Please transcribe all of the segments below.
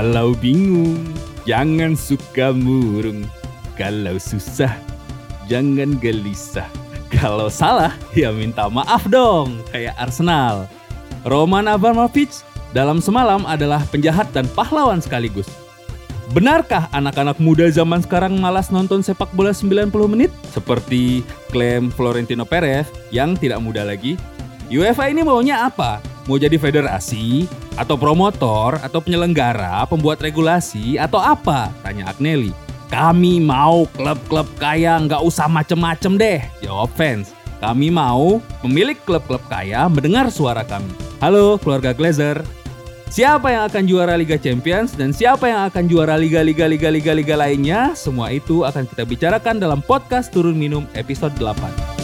Kalau bingung, jangan suka murung. Kalau susah, jangan gelisah. Kalau salah, ya minta maaf dong, kayak Arsenal. Roman Abramovich dalam semalam adalah penjahat dan pahlawan sekaligus. Benarkah anak-anak muda zaman sekarang malas nonton sepak bola 90 menit? Seperti klaim Florentino Perez yang tidak muda lagi. UEFA ini maunya apa? Mau jadi federasi? Atau promotor? Atau penyelenggara? Pembuat regulasi? Atau apa? Tanya Agnelli. Kami mau klub-klub kaya nggak usah macem-macem deh, jawab fans. Kami mau pemilik klub-klub kaya mendengar suara kami. Halo keluarga Glazer, Siapa yang akan juara Liga Champions dan siapa yang akan juara liga-liga liga-liga liga lainnya, semua itu akan kita bicarakan dalam podcast Turun Minum episode 8.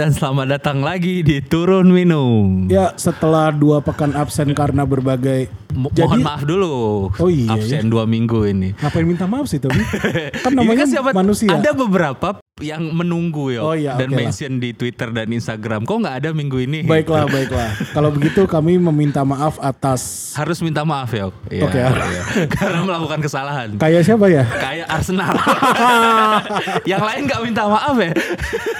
Dan selamat datang lagi di Turun Minum. Ya, setelah dua pekan absen karena berbagai Mo mohon maaf dulu. Oh iya. Absen ya? dua minggu ini. Ngapain minta maaf sih Tobi? kan namanya ya, kan manusia. Ada beberapa yang menunggu ya oh, iya, dan okay mention lah. di Twitter dan Instagram. Kok nggak ada minggu ini? Baiklah, baiklah. Kalau begitu kami meminta maaf atas harus minta maaf ya. Oke. Okay. Ya. Karena melakukan kesalahan. Kayak siapa ya? Kayak Arsenal. yang lain nggak minta maaf ya?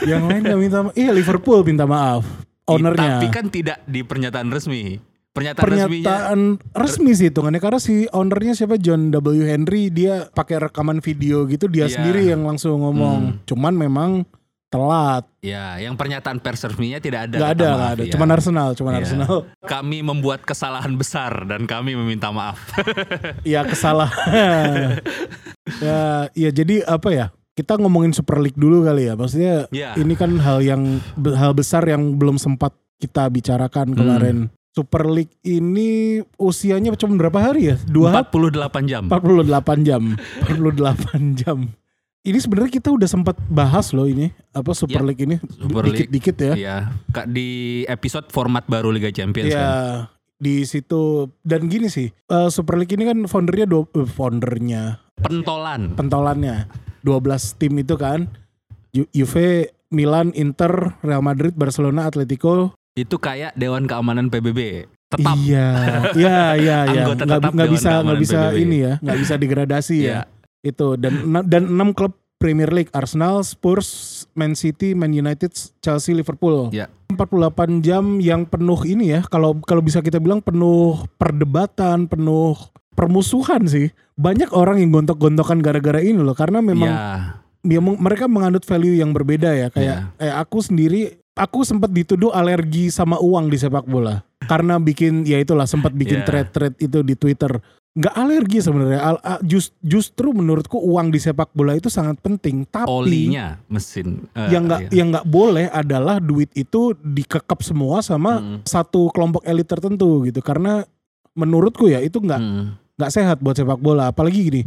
yang lain nggak minta maaf. Iya Liverpool minta maaf. Ownernya. Tapi kan tidak di pernyataan resmi pernyataan, pernyataan resmi sih hitungannya karena si ownernya siapa John W Henry dia pakai rekaman video gitu dia yeah. sendiri yang langsung ngomong. Hmm. Cuman memang telat. Ya, yang pernyataan pers resminya tidak ada. Gak ada, gak ada. Ya. Cuman Arsenal, cuman ya. Arsenal. Kami membuat kesalahan besar dan kami meminta maaf. Iya, kesalahan. ya, ya jadi apa ya? Kita ngomongin Super League dulu kali ya. Maksudnya ya. ini kan hal yang hal besar yang belum sempat kita bicarakan kemarin. Hmm. Super League ini usianya cuma berapa hari ya? Dua 48 jam. 48 jam. 48 jam. Ini sebenarnya kita udah sempat bahas loh ini apa Super ya, League ini dikit-dikit ya. Iya, di episode format baru Liga Champions ya, kan. di situ dan gini sih, uh, Super League ini kan foundernya do, uh, foundernya pentolan. Pentolannya 12 tim itu kan. Juve, Milan, Inter, Real Madrid, Barcelona, Atletico, itu kayak Dewan Keamanan PBB tetap. Iya. Iya iya iya nggak, nggak bisa nggak bisa PBB. ini ya nggak bisa degradasi ya. Iya. itu. Dan dan enam klub Premier League Arsenal Spurs Man City Man United Chelsea Liverpool. Yeah. 48 jam yang penuh ini ya. Kalau kalau bisa kita bilang penuh perdebatan penuh permusuhan sih. Banyak orang yang gontok-gontokan gara-gara ini loh. Karena memang yeah. ya, mereka menganut value yang berbeda ya. Kayak yeah. eh aku sendiri aku sempat dituduh alergi sama uang di sepak bola karena bikin ya itulah sempat bikin yeah. thread-thread itu di Twitter nggak alergi sebenarnya just, justru menurutku uang di sepak bola itu sangat penting tapi olinya mesin uh, yang nggak iya. yang nggak boleh adalah duit itu dikekep semua sama hmm. satu kelompok elit tertentu gitu karena menurutku ya itu nggak hmm. nggak sehat buat sepak bola apalagi gini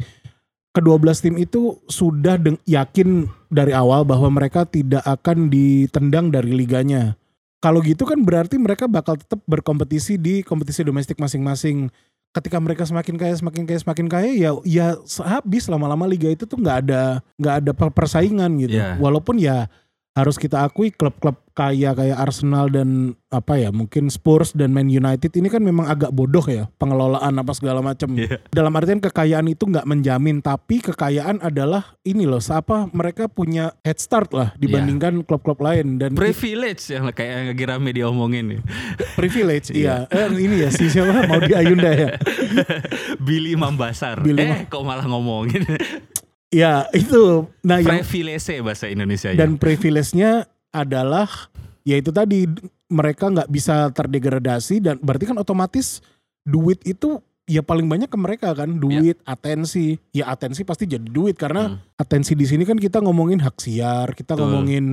kedua belas tim itu sudah yakin dari awal bahwa mereka tidak akan ditendang dari liganya. Kalau gitu kan berarti mereka bakal tetap berkompetisi di kompetisi domestik masing-masing. Ketika mereka semakin kaya, semakin kaya, semakin kaya, ya ya habis lama-lama liga itu tuh nggak ada nggak ada persaingan gitu. Yeah. Walaupun ya harus kita akui klub-klub kaya kayak Arsenal dan apa ya mungkin Spurs dan Man United ini kan memang agak bodoh ya pengelolaan apa segala macam. Yeah. Dalam artian kekayaan itu nggak menjamin tapi kekayaan adalah ini loh siapa mereka punya head start lah dibandingkan klub klub-klub lain dan privilege yang kayak yang kira media omongin nih. privilege iya. Eh, ini ya si siapa mau di Ayunda ya. Billy Mambasar. Billy eh kok malah ngomongin. Ya itu. Nah privilege bahasa Indonesia. Dan privilege-nya adalah ya itu tadi mereka nggak bisa terdegradasi dan berarti kan otomatis duit itu ya paling banyak ke mereka kan duit ya. atensi ya atensi pasti jadi duit karena hmm. atensi di sini kan kita ngomongin hak siar kita Betul. ngomongin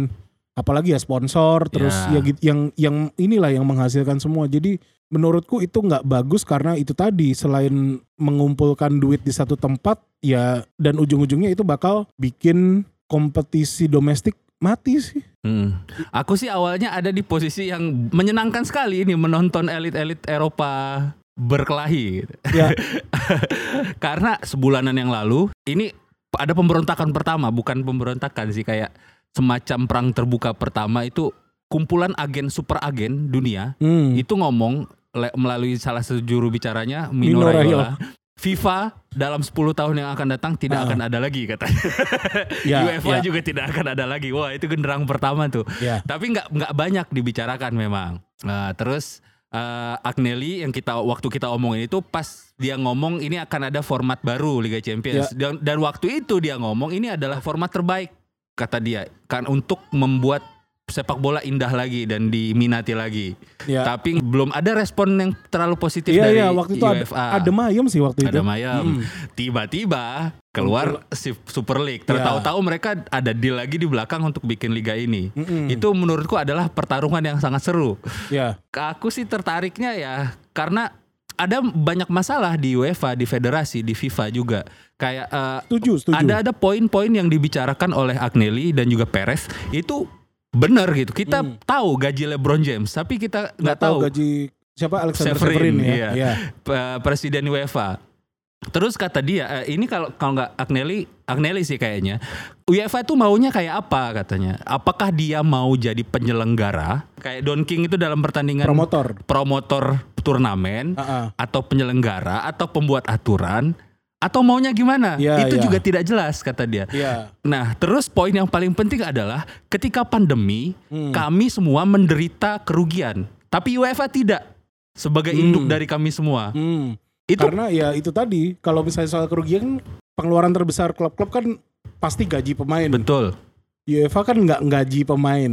apalagi ya sponsor terus ya. ya yang yang inilah yang menghasilkan semua jadi menurutku itu nggak bagus karena itu tadi selain mengumpulkan duit di satu tempat ya dan ujung-ujungnya itu bakal bikin kompetisi domestik mati sih. Hmm. Aku sih awalnya ada di posisi yang menyenangkan sekali ini menonton elit-elit Eropa berkelahi. gitu. Ya. Karena sebulanan yang lalu ini ada pemberontakan pertama, bukan pemberontakan sih kayak semacam perang terbuka pertama itu kumpulan agen super agen dunia Hmm. itu ngomong melalui salah satu juru bicaranya Mino Mino Raiola. FIFA dalam 10 tahun yang akan datang tidak Ah. akan ada lagi katanya. Ya, UEFA ya. juga tidak akan ada lagi. Wah, itu genderang pertama tuh. Ya. Tapi nggak nggak banyak dibicarakan memang. Nah, terus eh, Agnelli yang kita waktu kita omongin itu pas dia ngomong ini akan ada format baru Liga Champions Ya. dan, dan waktu itu dia ngomong ini adalah format terbaik kata dia kan untuk membuat sepak bola indah lagi dan diminati lagi. Ya. Tapi belum ada respon yang terlalu positif Iya dari iya waktu itu ada, UEFA. ada mayem sih waktu itu. Ada Mayam. Mm. Tiba-tiba keluar si Super League. Ya. Tertahu-tahu mereka ada deal lagi di belakang untuk bikin liga ini. Mm-mm. Itu menurutku adalah pertarungan yang sangat seru. Ya. Aku sih tertariknya ya karena ada banyak masalah di UEFA, di federasi, di FIFA juga. Kayak eh, Setuju, setuju. ada ada poin-poin yang dibicarakan oleh Agnelli dan juga Perez itu benar gitu. Kita Hmm. tahu gaji LeBron James, tapi kita nggak tahu tahu gaji siapa Alexander Severin, Severin, ya. iya. Iya. Presiden UEFA. Terus kata dia, eh, ini kalau kalau nggak Agnelli, Agnelli sih kayaknya. UEFA itu maunya kayak apa katanya? Apakah dia mau jadi penyelenggara? Kayak Don King itu dalam pertandingan Promotor. promotor turnamen Ah, ah. atau penyelenggara atau pembuat aturan atau maunya gimana? Iya, itu iya. juga tidak jelas kata dia. Iya. Nah, terus poin yang paling penting adalah ketika pandemi Hmm. kami semua menderita kerugian, tapi UEFA tidak sebagai induk Hmm. dari kami semua. Hmm. Itu Karena ya itu tadi kalau misalnya soal kerugian pengeluaran terbesar klub-klub kan pasti gaji pemain. betul. UEFA kan nggak gaji pemain.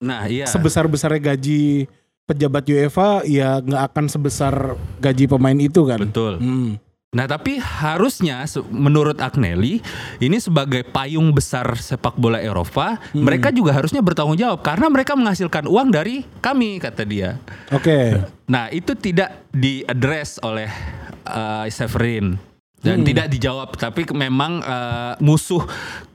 Nah, iya. Sebesar-besarnya gaji pejabat UEFA ya nggak akan sebesar gaji pemain itu kan. betul. Hmm. Nah, tapi harusnya menurut Agnelli ini sebagai payung besar sepak bola Eropa, Hmm. mereka juga harusnya bertanggung jawab karena mereka menghasilkan uang dari kami kata dia. Oke. Nah, itu tidak diadres oleh uh, Severin dan Hmm. tidak dijawab. Tapi memang uh, musuh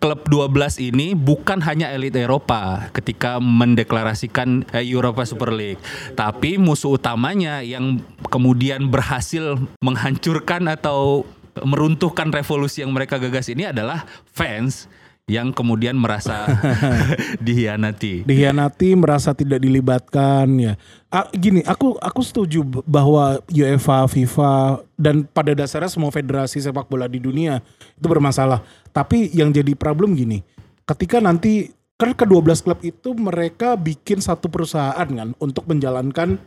klub 12 ini bukan hanya elit Eropa ketika mendeklarasikan uh, Europa Super League, tapi musuh utamanya yang kemudian berhasil menghancurkan atau meruntuhkan revolusi yang mereka gagas ini adalah fans yang kemudian merasa dihianati. Dihianati merasa tidak dilibatkan ya. Ah, gini, aku aku setuju bahwa UEFA, FIFA dan pada dasarnya semua federasi sepak bola di dunia itu bermasalah. Tapi yang jadi problem gini, ketika nanti kan ke-12 klub itu mereka bikin satu perusahaan kan untuk menjalankan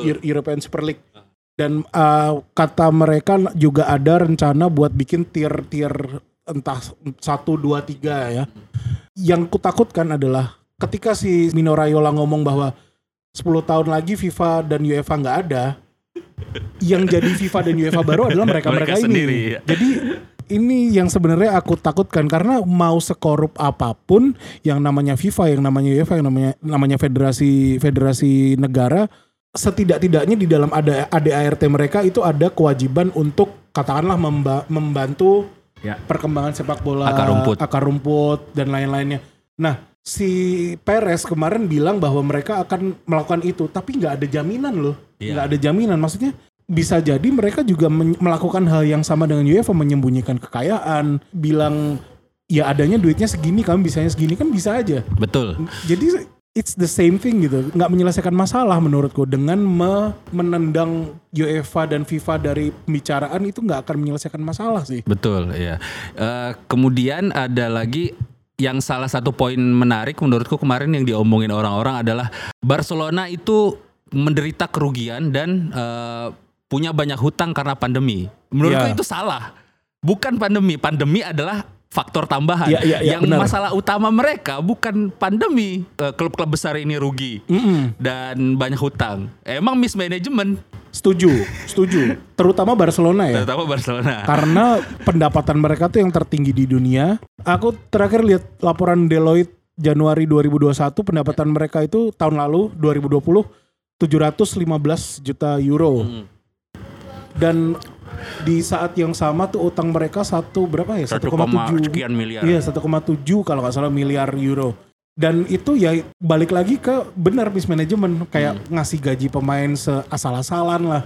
Eu- European Super League. Dan ah, kata mereka juga ada rencana buat bikin tier-tier entah satu dua tiga ya. Yang kutakutkan adalah ketika si Mino Raiola ngomong bahwa 10 tahun lagi FIFA dan UEFA nggak ada, yang jadi FIFA dan UEFA baru adalah mereka-mereka Mereka ini. sendiri, ya. Jadi ini yang sebenarnya aku takutkan karena mau sekorup apa pun yang namanya FIFA, yang namanya UEFA, yang namanya namanya federasi federasi negara setidak-tidaknya di dalam ada ADART mereka itu ada kewajiban untuk katakanlah memba- membantu Ya. perkembangan sepak bola Akar rumput. akar rumput dan lain-lainnya. Nah, si Perez kemarin bilang bahwa mereka akan melakukan itu, tapi nggak ada jaminan loh, Iya. nggak ada jaminan. Maksudnya bisa jadi mereka juga melakukan hal yang sama dengan UEFA, menyembunyikan kekayaan, bilang ya adanya duitnya segini, kami bisanya segini kan bisa aja. Betul. Jadi it's the same thing gitu, nggak menyelesaikan masalah menurutku dengan me- menendang UEFA dan FIFA dari pembicaraan itu nggak akan menyelesaikan masalah sih. Betul, ya. Eh, kemudian ada lagi yang salah satu poin menarik menurutku kemarin yang diomongin orang-orang adalah Barcelona itu menderita kerugian dan eh, punya banyak hutang karena pandemi. Menurutku Ya. itu salah. Bukan pandemi, pandemi adalah faktor tambahan. Ya, ya, ya, yang benar. masalah utama mereka bukan pandemi. Eh, Klub-klub besar ini rugi Mm-mm. dan banyak hutang. Emang mismanagement, Setuju, setuju. Terutama Barcelona ya. terutama Barcelona. Karena pendapatan mereka tuh yang tertinggi di dunia. Aku terakhir lihat laporan Deloitte Januari 2021 pendapatan mereka itu tahun lalu 2020 715 juta euro. Hmm. Dan di saat yang sama tuh utang mereka satu berapa ya? 1, 1,7 sekian miliar. Iya 1,7 kalau nggak salah miliar euro. Dan itu ya balik lagi ke benar mismanagement kayak ngasih gaji pemain seasal-asalan lah.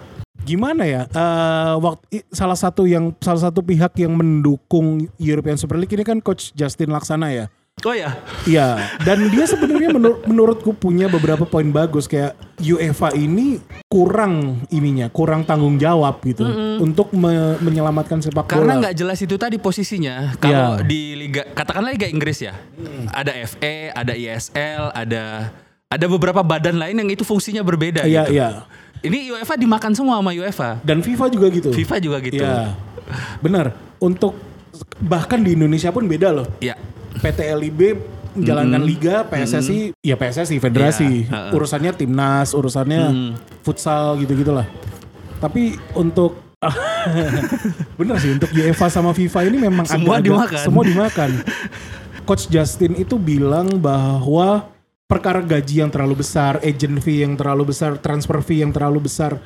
Gimana ya? eh waktu salah satu yang salah satu pihak yang mendukung European Super League ini kan coach Justin Laksana ya. Oh ya. Iya, dan dia sebenarnya menur- menurutku punya beberapa poin bagus kayak UEFA ini kurang ininya, kurang tanggung jawab gitu untuk me- menyelamatkan sepak Karena bola. nggak jelas itu tadi posisinya. Kalau Iya. di liga katakanlah liga Inggris ya. Ada FA, ada ISL, ada ada beberapa badan lain yang itu fungsinya berbeda Iya, gitu. iya. Ini UEFA dimakan semua sama UEFA. Dan FIFA juga gitu. FIFA juga gitu. Iya. Benar. Untuk bahkan di Indonesia pun beda loh. Iya. PT LIB menjalankan liga, PSSI ya PSSI federasi. Heeh. Urusannya timnas, urusannya futsal gitu-gitulah. Tapi untuk bener sih untuk UEFA sama FIFA ini memang Semua agak-agak- dimakan. Semua dimakan. Coach Justin itu bilang bahwa perkara gaji yang terlalu besar, agent fee yang terlalu besar, transfer fee yang terlalu besar,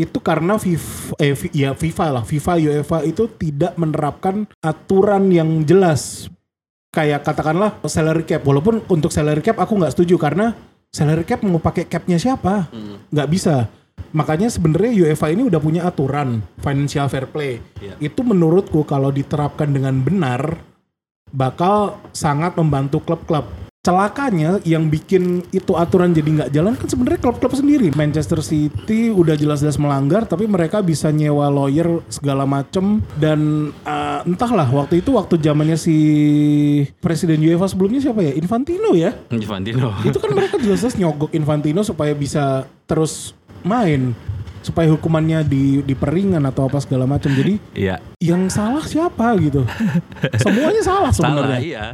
itu karena FIFA, eh, ya FIFA lah, FIFA UEFA itu tidak menerapkan aturan yang jelas. Kayak katakanlah salary cap, walaupun untuk salary cap aku nggak setuju karena salary cap mau pakai capnya siapa, nggak bisa. Makanya sebenarnya UEFA ini udah punya aturan financial fair play. Iya. Itu menurutku kalau diterapkan dengan benar bakal sangat membantu klub-klub. Celakanya yang bikin itu aturan jadi nggak jalan kan sebenarnya klub-klub sendiri. Manchester City udah jelas-jelas melanggar tapi mereka bisa nyewa lawyer segala macem dan eh, entahlah waktu itu waktu zamannya si presiden UEFA sebelumnya siapa ya Infantino ya. Infantino. Itu kan mereka jelas-jelas nyogok Infantino supaya bisa terus main supaya hukumannya di diperingan atau apa segala macam. Jadi Iya. yang salah siapa gitu. Semuanya salah Salah sebenarnya. iya.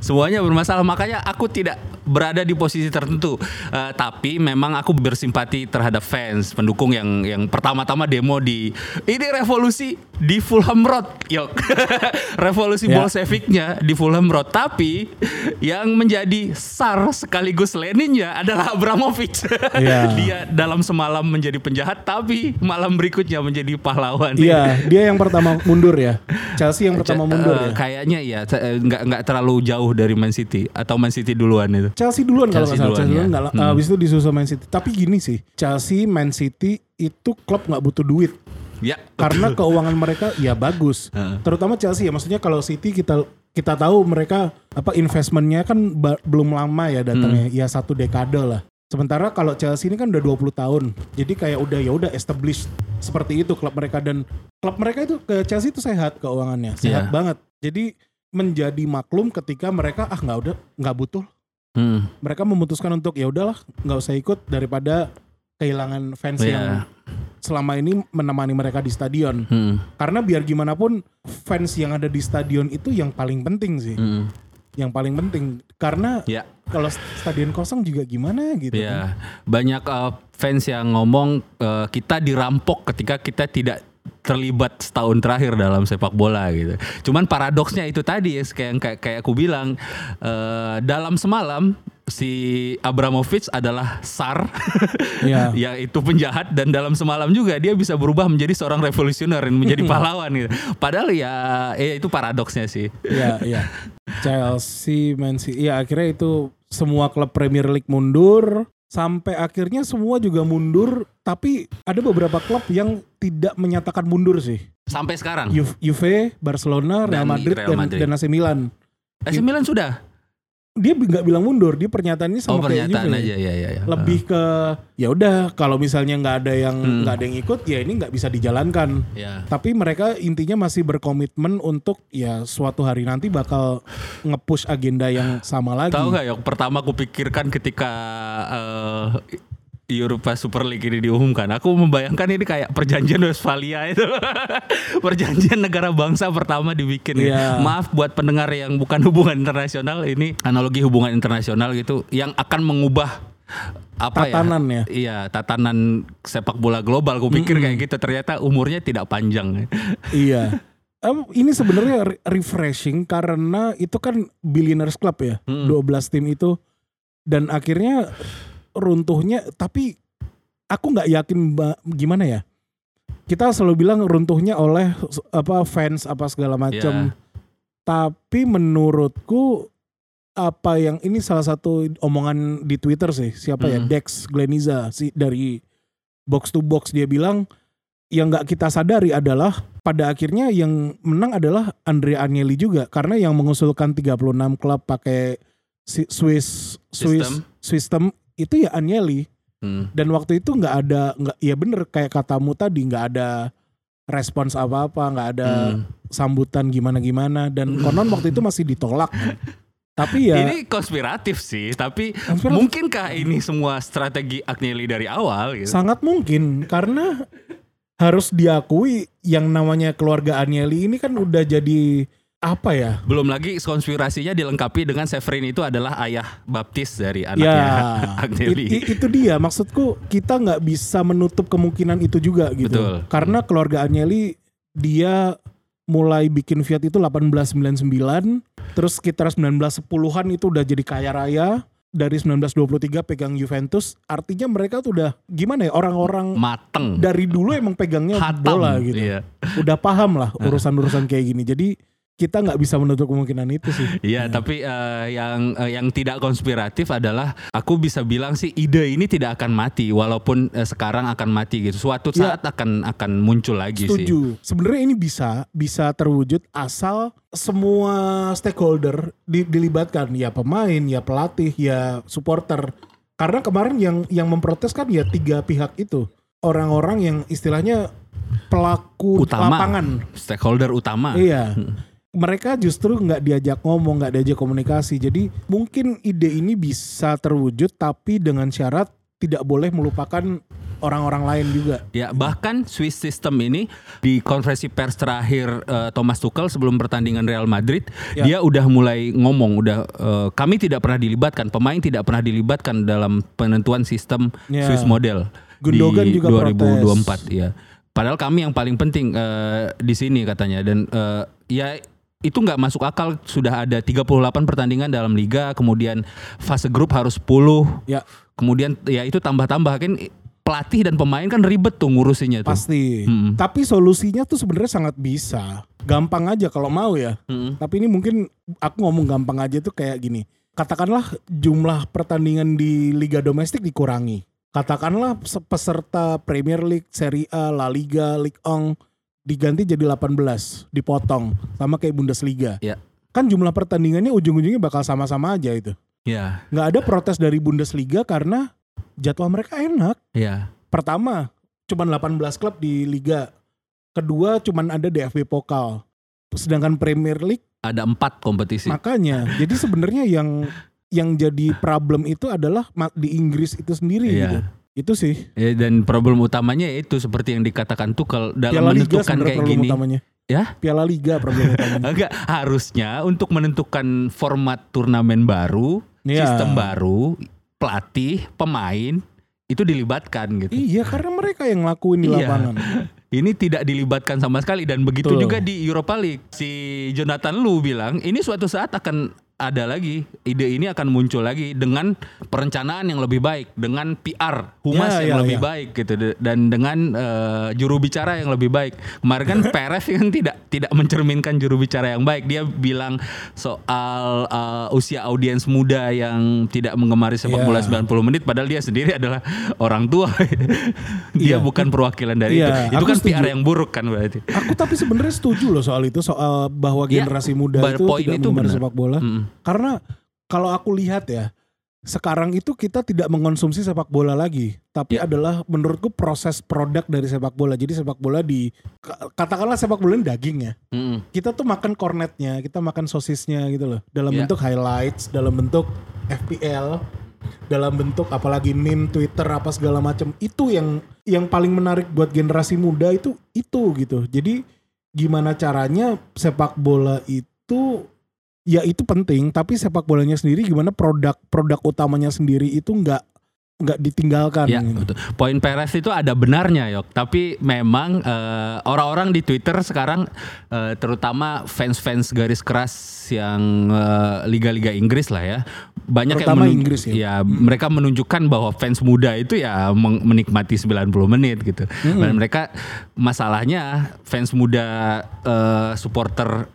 Semuanya bermasalah makanya aku tidak berada di posisi tertentu. Eh, tapi memang aku bersimpati terhadap fans, pendukung yang yang pertama-tama demo di ini revolusi di Fulham Road. Yuk. revolusi Ya. Bolsheviknya di Fulham Road. Tapi yang menjadi sar sekaligus Leninnya adalah Abramovich. Iya. Dia dalam semalam menjadi penjahat tapi malam berikutnya menjadi pahlawan. Iya, dia yang pertama mundur ya. Chelsea yang pertama mundur ya. Kayaknya eh, nggak nggak terlalu jauh dari Man City atau Man City duluan itu. Chelsea duluan kalau nggak salah. Chelsea ya. duluan nggak. Hmm. Habis itu disusul Man City. Tapi gini sih, Chelsea, Man City itu klub nggak butuh duit Ya, karena keuangan mereka ya bagus. Heeh. Terutama Chelsea ya. Maksudnya kalau City kita kita tahu mereka apa investmentnya kan belum lama ya datangnya. Hmm. Ya satu dekade lah. Sementara kalau Chelsea ini kan udah 20 tahun. Jadi kayak udah ya udah established seperti itu klub mereka dan klub mereka itu ke Chelsea itu sehat keuangannya, sehat Iya. banget. Jadi menjadi maklum ketika mereka ah nggak udah nggak butuh. Hmm, Mereka memutuskan untuk ya udahlah nggak usah ikut daripada kehilangan fans Iya. yang selama ini menemani mereka di stadion. hmm, Karena biar gimana pun fans yang ada di stadion itu yang paling penting sih. hmm. Yang paling penting karena Ya, kalau stadion kosong juga gimana gitu. kan. ya. Banyak eh, fans yang ngomong eh, kita dirampok ketika kita tidak terlibat setahun terakhir dalam sepak bola gitu. Cuman paradoksnya itu tadi ya kayak kayak, kayak aku bilang eh, dalam semalam si Abramovich adalah sar Iya. ya itu penjahat dan dalam semalam juga dia bisa berubah menjadi seorang revolusioner dan menjadi pahlawan gitu. Padahal ya eh, itu paradoksnya sih. Iya, iya. Chelsea, Man City. Ya akhirnya itu semua klub Premier League mundur sampai akhirnya semua juga mundur tapi ada beberapa klub yang tidak menyatakan mundur sih. Sampai sekarang. Ju- Juve, Barcelona, Real Dan Madrid, Real dan, Madrid. dan AC Milan. AC Milan sudah. Dia nggak bilang mundur, dia pernyataannya Oh sama kayak pernyataan Juve. aja ya ya ya. Lebih ke ya udah kalau misalnya nggak ada yang Hmm. nggak ada yang ikut ya ini nggak bisa dijalankan. Ya. Tapi mereka intinya masih berkomitmen untuk ya suatu hari nanti bakal nge-push agenda yang sama lagi. Tahu nggak yang pertama aku pikirkan ketika eh, Europa Super League ini diumumkan, aku membayangkan ini kayak perjanjian Westphalia itu, perjanjian negara bangsa pertama dibikin. ya. Iya. Maaf buat pendengar yang bukan hubungan internasional, ini analogi hubungan internasional gitu, yang akan mengubah apa Tatanan ya? Iya, tatanan sepak bola global. Aku pikir kayak gitu, ternyata umurnya tidak panjang. iya. Em, ini sebenarnya re- refreshing karena itu kan billionaires club ya, Hmm. 12 tim itu dan akhirnya runtuhnya tapi aku nggak yakin gimana ya. Kita selalu bilang runtuhnya oleh apa fans apa segala macam. Ya. Tapi menurutku apa yang ini salah satu omongan di Twitter sih siapa ya Hmm. Dex Gleniza si dari box to box dia bilang yang nggak kita sadari adalah pada akhirnya yang menang adalah Andrea Agnelli juga karena yang mengusulkan 36 klub pakai Swiss Swiss System. system itu ya Agnelli Hmm. dan waktu itu nggak ada nggak ya bener kayak katamu tadi nggak ada respons apa-apa nggak ada Hmm. sambutan gimana-gimana dan konon waktu itu masih ditolak tapi ya Ini konspiratif sih, tapi Konspiratif. mungkinkah ini semua strategi Agnelli dari awal gitu? sangat mungkin karena harus diakui yang namanya keluarga Agnelli ini kan udah jadi apa ya Belum lagi konspirasinya dilengkapi dengan Severin itu adalah ayah baptis dari ya anaknya it- Agnelli. it- itu dia maksudku kita nggak bisa menutup kemungkinan itu juga gitu Betul. karena keluarga Agnelli dia mulai bikin Fiat itu 1899 terus sekitar 1910-an itu udah jadi kaya raya dari 1923 pegang Juventus artinya mereka tuh udah gimana ya orang-orang Mateng. dari dulu emang pegangnya Hatam. bola gitu Iya. udah paham lah urusan-urusan kayak gini jadi kita nggak bisa menutup kemungkinan itu sih Iya, tapi eh, yang eh, yang tidak konspiratif adalah aku bisa bilang sih ide ini tidak akan mati walaupun eh, sekarang akan mati gitu. Suatu Ya. saat akan akan muncul lagi sih. Setuju. Sebenarnya ini bisa bisa terwujud asal semua stakeholder di- dilibatkan, ya pemain, ya pelatih, ya supporter. Karena kemarin yang yang memprotes kan ya tiga pihak itu. Orang-orang yang istilahnya pelaku Utama. lapangan. Stakeholder utama. Iya. Mereka justru nggak diajak ngomong, nggak diajak komunikasi. Jadi mungkin ide ini bisa terwujud tapi dengan syarat tidak boleh melupakan orang-orang lain juga. Ya bahkan Swiss system ini di konferensi pers terakhir eh, Thomas Tuchel sebelum pertandingan Real Madrid Ya. dia udah mulai ngomong udah eh, kami tidak pernah dilibatkan pemain tidak pernah dilibatkan dalam penentuan sistem Ya. Swiss model Gundogan di juga 2024 ya. Padahal kami yang paling penting eh, di sini katanya dan eh, ya itu nggak masuk akal sudah ada 38 pertandingan dalam liga kemudian fase grup harus 10 Ya, kemudian ya itu tambah-tambah kan pelatih dan pemain kan ribet tuh ngurusinnya tuh. Pasti. Mm-mm. Tapi solusinya tuh sebenarnya sangat bisa. Gampang aja kalau mau ya. Mm-mm. Tapi ini mungkin aku ngomong gampang aja tuh kayak gini. Katakanlah jumlah pertandingan di liga domestik dikurangi. Katakanlah se- peserta Premier League, Serie A, La Liga, Ligue 1 diganti jadi 18, dipotong sama kayak Bundesliga. Ya. Kan jumlah pertandingannya ujung-ujungnya bakal sama-sama aja itu. Ya, Nggak ada protes dari Bundesliga karena jadwal mereka enak. ya. Pertama, cuman 18 klub di liga. Kedua, cuman ada DFB Pokal. Sedangkan Premier League Ada empat kompetisi. makanya. jadi sebenarnya yang yang jadi problem itu adalah di Inggris itu sendiri Iya. gitu. Itu sih. Ya, dan problem utamanya itu seperti yang dikatakan Tuchel dalam Piala Liga menentukan sebenarnya kayak gini. utamanya. Ya? Piala Liga problem utamanya. Enggak, harusnya untuk menentukan format turnamen baru, Iya. sistem baru, pelatih, pemain itu dilibatkan gitu. iya, karena mereka yang ngelakuin di Iya. lapangan. Ini tidak dilibatkan sama sekali dan begitu Betul. juga di Europa League. Si Jonathan Lu bilang ini suatu saat akan ada lagi ide ini akan muncul lagi dengan perencanaan yang lebih baik, dengan PR humas Ya, yang ya, lebih ya. baik gitu dan dengan eh, juru bicara yang lebih baik. Kemarin kan Perez kan tidak tidak mencerminkan juru bicara yang baik. Dia bilang soal eh, usia audiens muda yang tidak menggemari sepak Ya. bola 90 menit padahal dia sendiri adalah orang tua. dia Iya. bukan perwakilan dari Iya, itu. Itu aku kan PR setuju. yang buruk kan berarti. Aku tapi sebenarnya setuju loh soal itu soal bahwa Ya, generasi muda itu tidak itu mengemari benar. sepak bola. Mm. Karena kalau aku lihat ya, sekarang itu kita tidak mengonsumsi sepak bola lagi, tapi Ya. adalah menurutku proses produk dari sepak bola. Jadi sepak bola di katakanlah sepak bola ini daging ya. Mm. Kita tuh makan kornetnya, kita makan sosisnya gitu loh. Dalam Ya. bentuk highlights, dalam bentuk FPL, dalam bentuk apalagi meme Twitter apa segala macam. Itu yang yang paling menarik buat generasi muda itu itu gitu. Jadi gimana caranya sepak bola itu ya itu penting tapi sepak bolanya sendiri gimana produk produk utamanya sendiri itu nggak nggak ditinggalkan Ya, gitu. betul. Poin Perez itu ada benarnya, Yok. Tapi memang eh, orang-orang di Twitter sekarang eh, terutama fans-fans garis keras yang eh, liga-liga Inggris lah ya. Banyak Terutama yang Inggris ya. mereka menunjukkan bahwa fans muda itu ya menikmati 90 menit gitu. Dan mereka masalahnya fans muda eh, supporter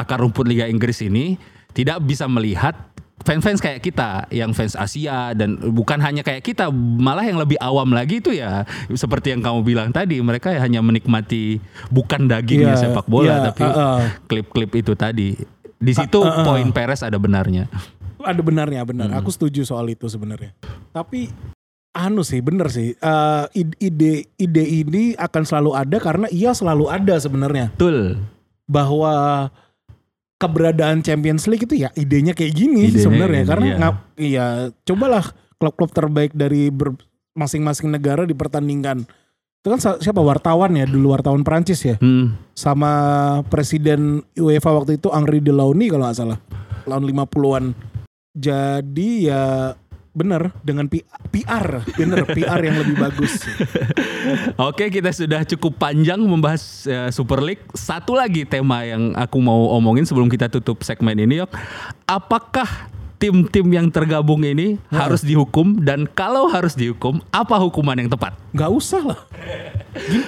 akar rumput Liga Inggris ini tidak bisa melihat fans-fans kayak kita yang fans Asia dan bukan hanya kayak kita malah yang lebih awam lagi itu ya seperti yang kamu bilang tadi mereka hanya menikmati bukan dagingnya Iya, sepak bola iya, tapi uh, uh. klip-klip itu tadi di situ Uh, uh, uh. poin Perez ada benarnya Ada benarnya, benar. Hmm. Aku setuju soal itu sebenarnya. Tapi anu sih, bener sih. Ide- ide ide ini akan selalu ada karena ia selalu ada sebenarnya. betul Bahwa keberadaan Champions League itu ya idenya kayak gini Idenya sebenarnya. Karena iya. ngap, iya, cobalah klub-klub terbaik dari masing-masing negara dipertandingkan. Itu kan siapa wartawan ya dulu wartawan Prancis ya Hmm, sama presiden UEFA waktu itu Henri Delaunay kalau nggak salah tahun 50-an. Jadi ya bener dengan P- PR, bener PR yang lebih bagus. Oke, kita sudah cukup panjang membahas eh, Super League. Satu lagi tema yang aku mau omongin sebelum kita tutup segmen ini, Yok. Apakah tim-tim yang tergabung ini harus dihukum dan kalau harus dihukum, apa hukuman yang tepat? Nggak usah lah.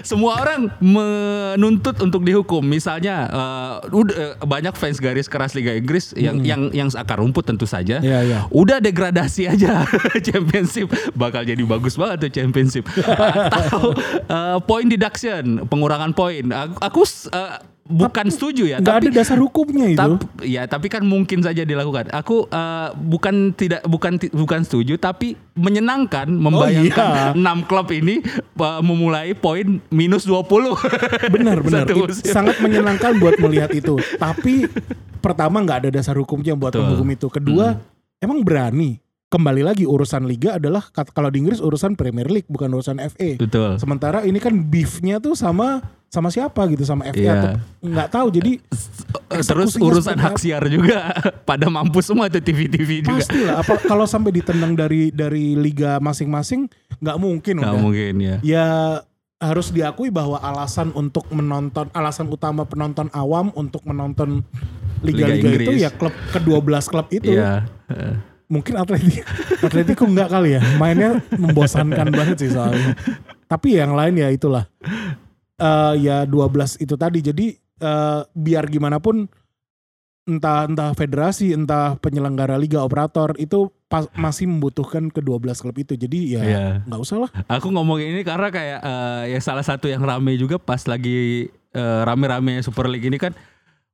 Semua orang menuntut untuk dihukum. Misalnya eh, udah eh, banyak fans garis keras Liga Inggris yang yang yang akar rumput tentu saja. Iya, iya. Udah degradasi aja championship bakal jadi bagus banget tuh championship. Atau eh, point deduction, pengurangan poin. Aku, aku eh, bukan setuju ya, tapi ada dasar hukumnya itu. Tap- ya tapi kan mungkin saja dilakukan. Aku eh, bukan tidak bukan bukan setuju tapi menyenangkan membayangkan iya. enam klub ini eh, memulai poin minus 20. benar benar sangat menyenangkan buat melihat itu tapi pertama nggak ada dasar hukumnya buat Betul. menghukum itu kedua emang berani kembali lagi urusan liga adalah kalau di Inggris urusan Premier League bukan urusan FA Betul. sementara ini kan beefnya tuh sama sama siapa gitu sama FA Iya. atau nggak tahu jadi Terus eksekusinya urusan seperti hak siar juga pada mampus semua tuh TV-TV juga. pasti lah apa kalau sampai ditendang dari dari liga masing-masing nggak mungkin Nggak udah mungkin ya. ya harus diakui bahwa alasan untuk menonton alasan utama penonton awam untuk menonton Liga liga-liga itu ya klub ke-12 klub itu Iya. Eh, mungkin Atletico Atletico enggak kali ya. Mainnya membosankan banget sih soalnya. Tapi yang lain ya itulah. Eh ya 12 itu tadi. Jadi eh, biar gimana pun entah entah federasi entah penyelenggara liga operator itu pas- masih membutuhkan ke-12 klub itu. Jadi ya Iya. nggak usah lah. Aku ngomong ini karena kayak eh, ya salah satu yang rame juga pas lagi eh, rame-rame Super League ini kan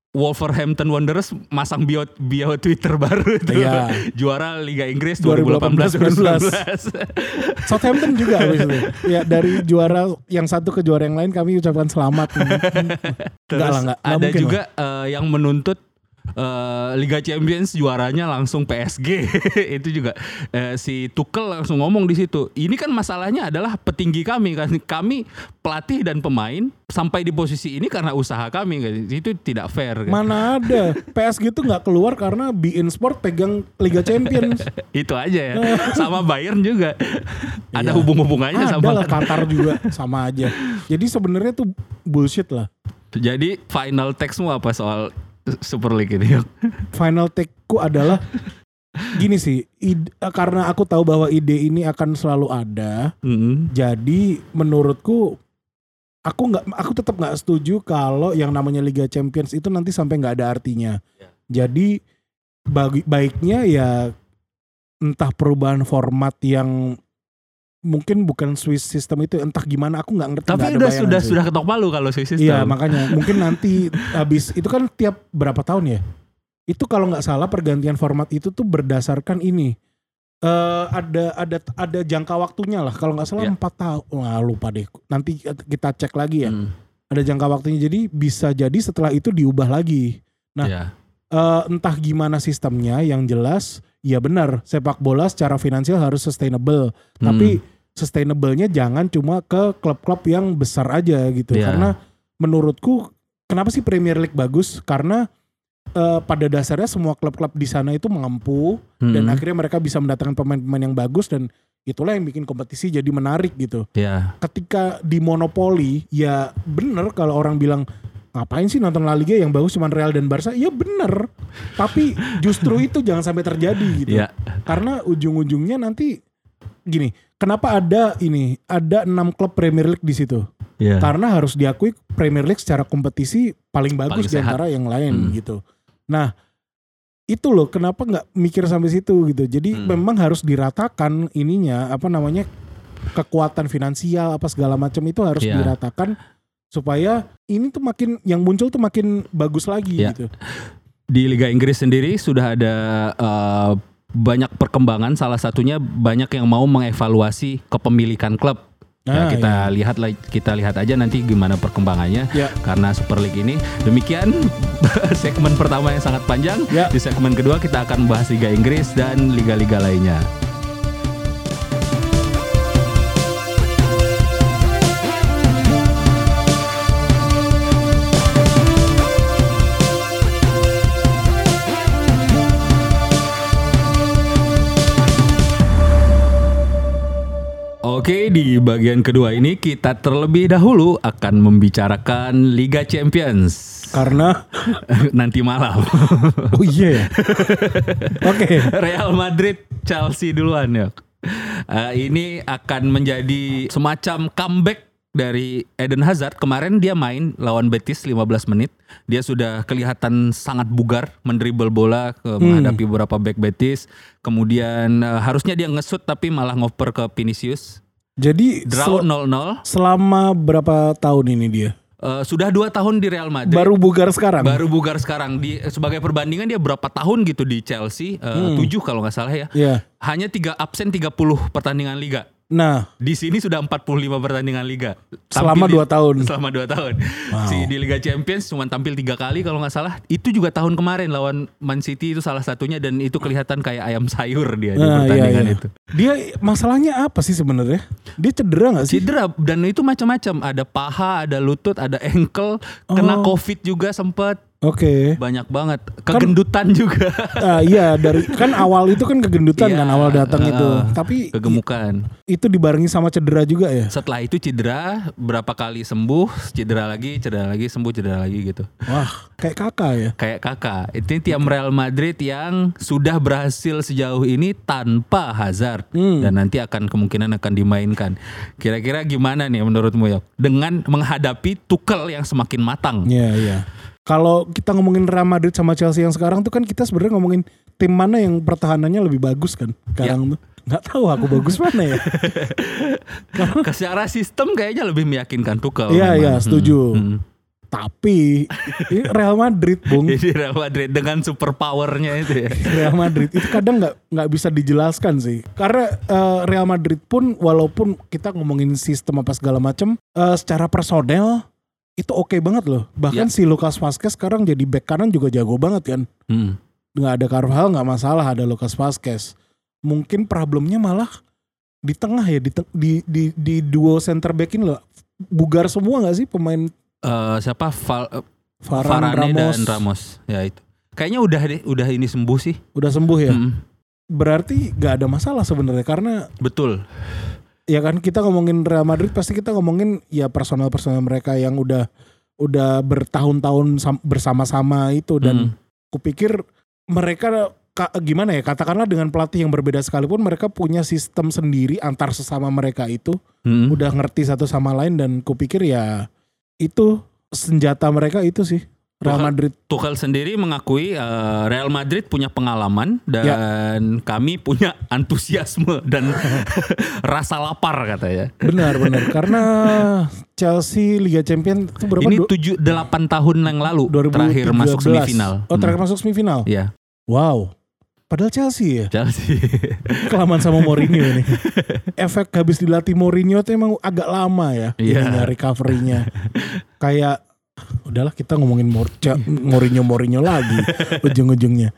Wolverhampton Wanderers masang bio bio Twitter baru tuh. Iya. Juara Liga Inggris 2018, 2018 Southampton juga habis itu. Ya dari juara yang satu ke juara yang lain kami ucapkan selamat. Terus lah, nggak- nggak ada juga eh, yang menuntut eh, Liga Champions juaranya langsung PSG. itu juga eh, si Tuchel langsung ngomong di situ. Ini kan masalahnya adalah petinggi kami kan. Kami pelatih dan pemain sampai di posisi ini karena usaha kami kan. Itu tidak fair kan. Mana ada PSG tuh nggak keluar karena Bein Sport pegang Liga Champions. itu aja ya. Sama Bayern juga. Ada Iya. hubung-hubungannya Ada sama lah Qatar juga sama aja. Jadi sebenarnya tuh bullshit lah. Jadi final textmu apa soal Super League ini? Final take-ku adalah gini sih, id- karena aku tahu bahwa ide ini akan selalu ada. Mm. Jadi menurutku aku nggak aku tetap nggak setuju kalau yang namanya Liga Champions itu nanti sampai nggak ada artinya. Jadi bagi baiknya ya entah perubahan format yang mungkin bukan Swiss system itu entah gimana aku nggak ngerti. Tapi ada udah sudah sih. sudah ketok palu kalau si sistem. Iya makanya mungkin nanti habis itu kan tiap berapa tahun ya? Itu kalau nggak salah pergantian format itu tuh berdasarkan ini. eh ada ada ada jangka waktunya lah kalau nggak salah Iya. empat tahun Wah, lupa deh nanti kita cek lagi ya Hmm, ada jangka waktunya jadi bisa jadi setelah itu diubah lagi Nah, iya. Eh, entah gimana sistemnya yang jelas ya benar sepak bola secara finansial harus sustainable Hmm. tapi sustainable-nya jangan cuma ke klub-klub yang besar aja gitu. Iya. Karena menurutku kenapa sih Premier League bagus? Karena eh, pada dasarnya semua klub-klub di sana itu mampu dan Hmm, akhirnya mereka bisa mendatangkan pemain-pemain yang bagus dan itulah yang bikin kompetisi jadi menarik gitu. Iya. Ketika di monopoli ya bener kalau orang bilang ngapain sih nonton La Liga yang bagus cuma Real dan Barca? Ya bener. Tapi justru itu jangan sampai terjadi gitu Iya. karena ujung-ujungnya nanti gini kenapa ada ini ada enam klub Premier League di situ Iya. karena harus diakui Premier League secara kompetisi paling bagus Paling di antara yang lain Hmm. gitu nah itu loh kenapa nggak mikir sampai situ gitu. Jadi Hmm. memang harus diratakan ininya apa namanya kekuatan finansial apa segala macam itu harus Iya. diratakan supaya ini tuh makin yang muncul tuh makin bagus lagi Iya. gitu. Di Liga Inggris sendiri sudah ada eh, banyak perkembangan. Salah satunya banyak yang mau mengevaluasi kepemilikan klub. Ya, Ah, kita iya. lihat kita lihat aja nanti gimana perkembangannya Ya. karena Super League ini. Demikian segmen pertama yang sangat panjang. Ya. Di segmen kedua kita akan membahas Liga Inggris dan liga-liga lainnya. Oke, di bagian kedua ini kita terlebih dahulu akan membicarakan Liga Champions. Karena Nanti malam. oh iya ya. Oke. Real Madrid Chelsea duluan ya. Eh, ini akan menjadi semacam comeback dari Eden Hazard. Kemarin dia main lawan Betis 15 menit. Dia sudah kelihatan sangat bugar mendribble bola ke menghadapi beberapa back Betis. Kemudian eh, harusnya dia ngesut tapi malah ngoper ke Vinicius. Jadi Draw sel- 0-0. selama berapa tahun ini dia? Eh, sudah dua tahun di Real Madrid. Baru bugar sekarang. Baru bugar sekarang di sebagai perbandingan dia berapa tahun gitu di Chelsea? Eh, Tujuh kalau nggak salah ya. Ya. Hanya tiga absen 30 pertandingan liga. Nah, Di sini sudah 45 pertandingan liga. Selama Tampil dua di- tahun. Selama dua tahun. Wow. Si di Liga Champions cuma tampil tiga kali kalau nggak salah. Itu juga tahun kemarin lawan Man City itu salah satunya dan itu kelihatan kayak ayam sayur dia di Nah, pertandingan iya, iya. itu. dia masalahnya apa sih sebenarnya? Dia cedera nggak sih? Cedera dan itu macam-macam. Ada paha, ada lutut, ada ankle, kena Oh. covid juga sempet Oke. banyak banget. Kegendutan juga. Ah, iya dari kan awal itu kan kegendutan Iya, kan awal datang uh, itu. Tapi Kegemukan. itu dibarengi sama cedera juga ya. Setelah itu cedera, berapa kali sembuh, cedera lagi, cedera lagi, sembuh, cedera lagi gitu. Wah, kayak kakak ya. Kayak kakak. Itu tim Real Madrid yang sudah berhasil sejauh ini tanpa Hazard Hmm. dan nanti akan kemungkinan akan dimainkan. Kira-kira gimana nih menurutmu Yok? Dengan menghadapi Tuchel yang semakin matang. Iya, iya. Kalau kita ngomongin Real Madrid sama Chelsea yang sekarang tuh kan kita sebenarnya ngomongin tim mana yang pertahanannya lebih bagus kan sekarang tuh. Nggak tahu aku bagus mana ya. Secara sistem kayaknya lebih meyakinkan Tuchel. Iya, memang. iya, Hmm, setuju. hmm. Tapi ini Real Madrid, Bung. Jadi Real Madrid dengan super powernya itu ya. Real Madrid itu kadang nggak nggak bisa dijelaskan sih karena eh, Real Madrid pun walaupun kita ngomongin sistem apa segala macam eh, secara personel itu oke banget loh. Bahkan Ya. si Lucas Vazquez sekarang jadi back kanan juga jago banget kan? Hmm. nggak ada Carvajal nggak masalah ada Lucas Vazquez. Mungkin problemnya malah di tengah ya di di di, di duo center back ini loh. Bugar semua nggak sih pemain? Eh, siapa? Val, eh, Varane, Varane Ramos, dan Ramos. Ya itu. Kayaknya udah deh udah ini sembuh sih. Udah sembuh ya? Mm, berarti nggak ada masalah sebenarnya karena betul ya kan kita ngomongin Real Madrid pasti kita ngomongin ya personal personal mereka yang udah udah bertahun-tahun sam- bersama-sama itu. Dan Mm, kupikir mereka ka- gimana ya katakanlah dengan pelatih yang berbeda sekalipun mereka punya sistem sendiri antar sesama mereka itu. Mm. udah ngerti satu sama lain dan kupikir ya itu senjata mereka itu sih Real Madrid Tuchel sendiri mengakui eh, Real Madrid punya pengalaman Ya. dan kami punya antusiasme dan rasa lapar katanya. benar benar karena Chelsea Liga Champions itu berapa Ini Du- 7 8 tahun yang lalu 2017. terakhir masuk semifinal. oh terakhir Hmm. masuk semifinal Iya, wow padahal Chelsea ya Chelsea. kelamaan sama Mourinho ini. Efek habis dilatih Mourinho tuh emang agak lama ya Iya. ininya recovery-nya. Kayak udahlah kita ngomongin Mor Ca- Mourinho Mourinho lagi ujung-ujungnya.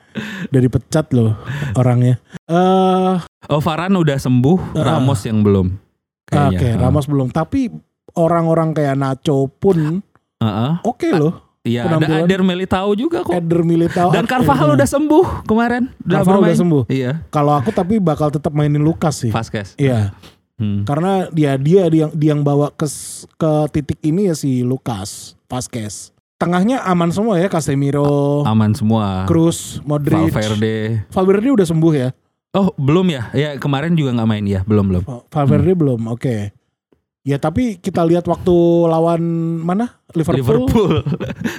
Udah dipecat loh orangnya. Eh oh, Varane udah sembuh, Ah. Ramos yang belum. oke, Kayaknya. Ramos belum, tapi orang-orang kayak Nacho pun Heeh. oke loh. Iya, ada Ader Militao juga kok. Eder Militao Dan Carvajal udah sembuh kemarin. Carvajal udah sembuh. Iya, Kalau aku tapi bakal tetap mainin Lukas sih. Vasquez. Iya. Hmm. Karena dia dia dia yang dia yang bawa ke ke titik ini ya si Lucas Vasquez. Tengahnya aman semua ya Casemiro, Aman semua. Cruz, Modric. Valverde. Valverde udah sembuh ya? Oh belum ya? Ya kemarin juga nggak main ya, belum belum. Oh, Valverde belum. Oke. Ya tapi kita lihat waktu lawan mana Liverpool, Liverpool.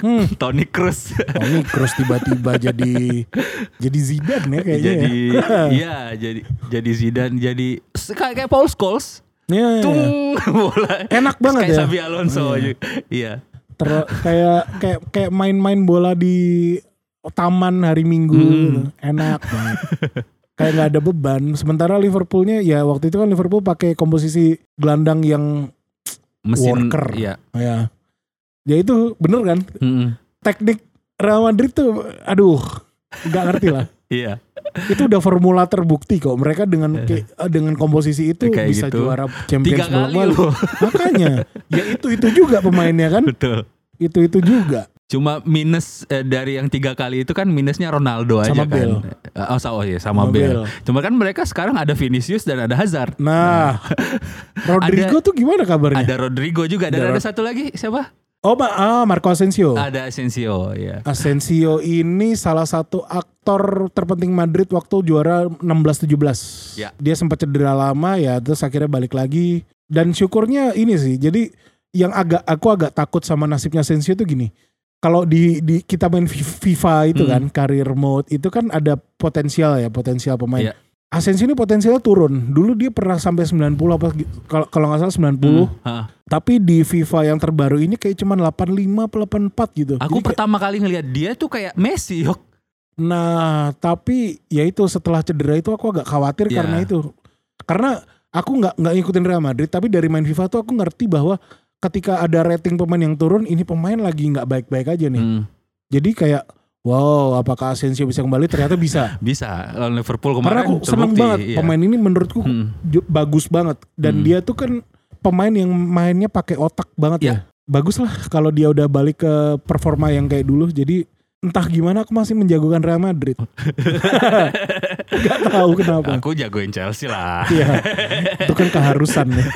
Hmm, Toni Kroos. Toni Kroos tiba-tiba jadi jadi Zidane ya kayaknya. jadi ya. iya jadi jadi Zidane jadi kayak kayak Paul Scholes. Iya, iya. Tung bola. Enak banget kayak ya. Xabi Alonso Iya. aja. Iya. Ter- kayak kayak kayak main-main bola di taman hari Minggu Hmm. enak banget kayak nggak ada beban sementara Liverpoolnya ya waktu itu kan Liverpool pakai komposisi gelandang yang Mesin Worker. Iya. ya ya itu bener kan Mm-mm. teknik Real Madrid tuh aduh nggak ngerti lah Iya. itu udah formula terbukti kok mereka dengan kayak- dengan komposisi itu Kayak bisa gitu. juara Tiga Champions kali loh. makanya ya itu itu juga pemainnya kan Betul. itu itu juga Cuma minus eh, dari yang tiga kali itu kan minusnya Ronaldo aja Sama kan. Bale. Eh, Oh, sa- oh iya sama, Sama Bale. Bale. Cuma kan mereka sekarang ada Vinicius dan ada Hazard. Nah, Rodrigo tuh gimana kabarnya? Ada Rodrigo juga dan Ada ada, satu lagi siapa? Oh, Ma- ah, Marco Asensio. Ada Asensio ya. Asensio ini salah satu aktor terpenting Madrid waktu juara 16-17. Ya. Dia sempat cedera lama ya, terus akhirnya balik lagi. Dan syukurnya ini sih, jadi yang agak aku agak takut sama nasibnya Asensio tuh gini. Kalau di, di kita main Fi- FIFA itu Hmm. kan, career mode itu kan ada potensial ya, potensial pemain. Iya. Asensio ini potensialnya turun. Dulu dia pernah sampai 90 apa kalau kalau nggak salah 90. Hmm, ha. Tapi di FIFA yang terbaru ini kayak cuman 85 atau 84 gitu. Aku Jadi kayak- pertama kali ngelihat dia tuh kayak Messi, yok. nah, tapi ya itu setelah cedera itu aku agak khawatir Ya. karena itu. Karena aku nggak nggak ngikutin Real Madrid, tapi dari main FIFA tuh aku ngerti bahwa ketika ada rating pemain yang turun, ini pemain lagi nggak baik-baik aja nih. Hmm, Jadi kayak wow, apakah Asensio bisa kembali? Ternyata bisa. bisa lawan Liverpool kemarin. Karena aku seneng terbukti, banget iya. pemain ini menurutku Hmm. bagus banget dan Hmm. dia tuh kan pemain yang mainnya pakai otak banget ya. Ya. Bagus lah kalau dia udah balik ke performa yang kayak dulu. Jadi entah gimana aku masih menjagokan Real Madrid. Gak tahu kenapa. Aku jagoin Chelsea lah. Iya, itu kan keharusan ya.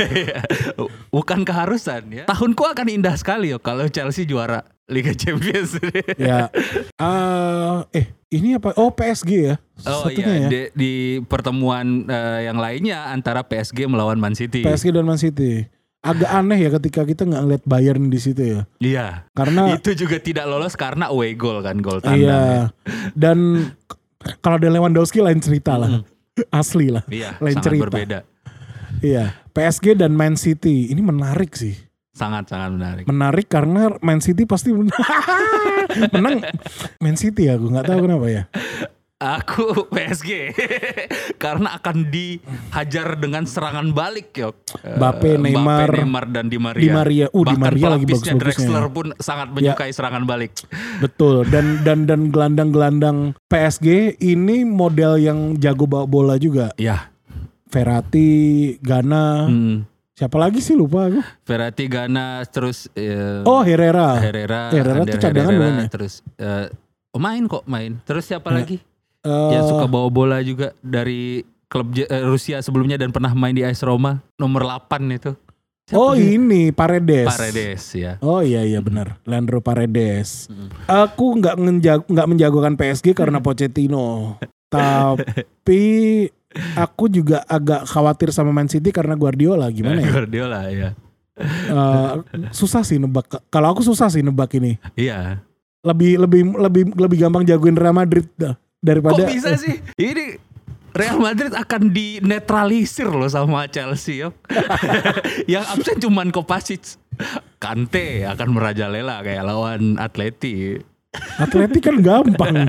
Bukan keharusan ya. Tahunku akan indah sekali yo kalau Chelsea juara Liga Champions. Ya, Eh, eh ini apa? Oh PSG ya, Oh satunya iya, ya. di, di pertemuan eh, yang lainnya antara PSG melawan Man City. PSG dan Man City. Agak aneh ya ketika kita nggak ngeliat Bayern di situ ya, Iya. karena Itu juga tidak lolos karena away goal kan, gol tandang. Iya. Dan k- kalau ada Lewandowski lain cerita lah. Asli lah. Iya, Lain sangat cerita. berbeda. Iya. PSG dan Man City ini menarik sih. Sangat-sangat menarik. Menarik karena Man City pasti men- menang. Man City ya, gue nggak tahu kenapa ya. Aku PSG karena akan dihajar dengan serangan balik yo. Eh, Mbappe, Neymar, Neymar dan Di Maria. Di Maria. Uh, Di Bahkan Maria lagi pelapisnya bagus-bagusnya. Ya. Drexler pun sangat menyukai serangan balik. Betul. Dan dan dan gelandang-gelandang PSG ini model yang jago bawa bola juga. Ya. Verratti, Gana, Hmm. siapa lagi sih lupa aku. Verratti, Gana, terus eh, Oh Herrera. Herrera, Herrera Ander tuh cadangan Herrera, ya? terus eh, oh, main kok main. Terus siapa Ya. lagi? Eh, Yang suka bawa bola juga dari klub J- eh, Rusia sebelumnya dan pernah main di AS Roma nomor 8 itu. Siapa oh sih? ini Paredes. Paredes ya. Oh iya iya benar, Leandro Paredes. Mm. Aku nggak nggak menjagokan PSG karena Pochettino, tapi aku juga agak khawatir sama Man City karena Guardiola gimana ya? Guardiola ya. Eh, susah sih nebak. Kalau aku susah sih nebak ini. Iya. Lebih lebih lebih lebih gampang jagoin Real Madrid dah, daripada. Kok bisa sih? Ini Real Madrid akan dinetralisir loh sama Chelsea yo. Yang absen cuman Kovacic. Kante akan merajalela kayak lawan Atleti. Atletik kan gampang.